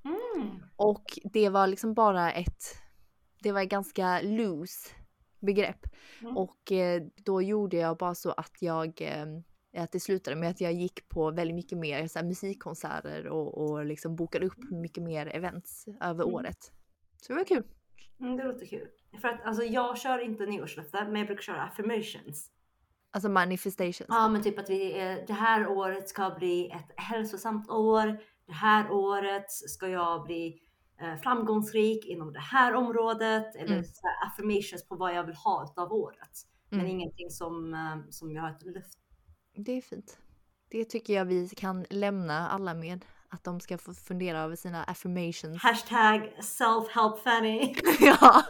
Speaker 4: Mm.
Speaker 2: Och det var liksom bara ett, det var ganska loose begrepp.
Speaker 4: Mm.
Speaker 2: Och eh, då gjorde jag bara så att jag, eh, att det slutade med att jag gick på väldigt mycket mer så här, musikkonserter och, och liksom bokade upp mycket mer events över
Speaker 4: Mm.
Speaker 2: året. Så det var kul.
Speaker 4: Mm, det låter kul. För att alltså jag kör inte nyårslöften men jag brukar köra affirmations.
Speaker 2: Alltså manifestations.
Speaker 4: Ja men typ att vi, eh, det här året ska bli ett hälsosamt år. Det här året ska jag bli framgångsrik inom det här området. Eller
Speaker 2: Mm.
Speaker 4: så här affirmations på vad jag vill ha av året. Men
Speaker 2: Mm.
Speaker 4: ingenting som, eh, som jag har ett löfte.
Speaker 2: Det är fint. Det tycker jag vi kan lämna alla med. Att de ska få fundera över sina affirmations.
Speaker 4: Hashtag self-help Fanny.
Speaker 2: ja.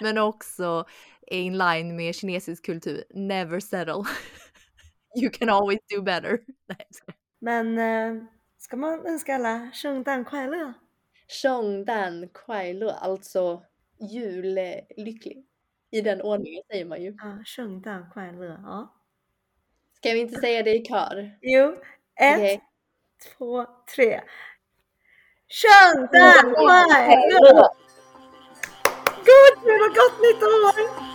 Speaker 2: Men också in line med kinesisk kultur. Never settle. you can always do better. Nej, jag skojar.
Speaker 1: Men eh, ska man önska alla 圣诞快乐?
Speaker 2: Shongdan Kuailo, alltså jullycklig. I den ordningen säger man ju.
Speaker 1: Ja, Shongdan Kuailo, ja.
Speaker 2: Ska vi inte säga det i kör?
Speaker 1: Jo, ett,
Speaker 2: okay.
Speaker 1: två, tre. Shongdan Kuailo! God jul och gott nytt år!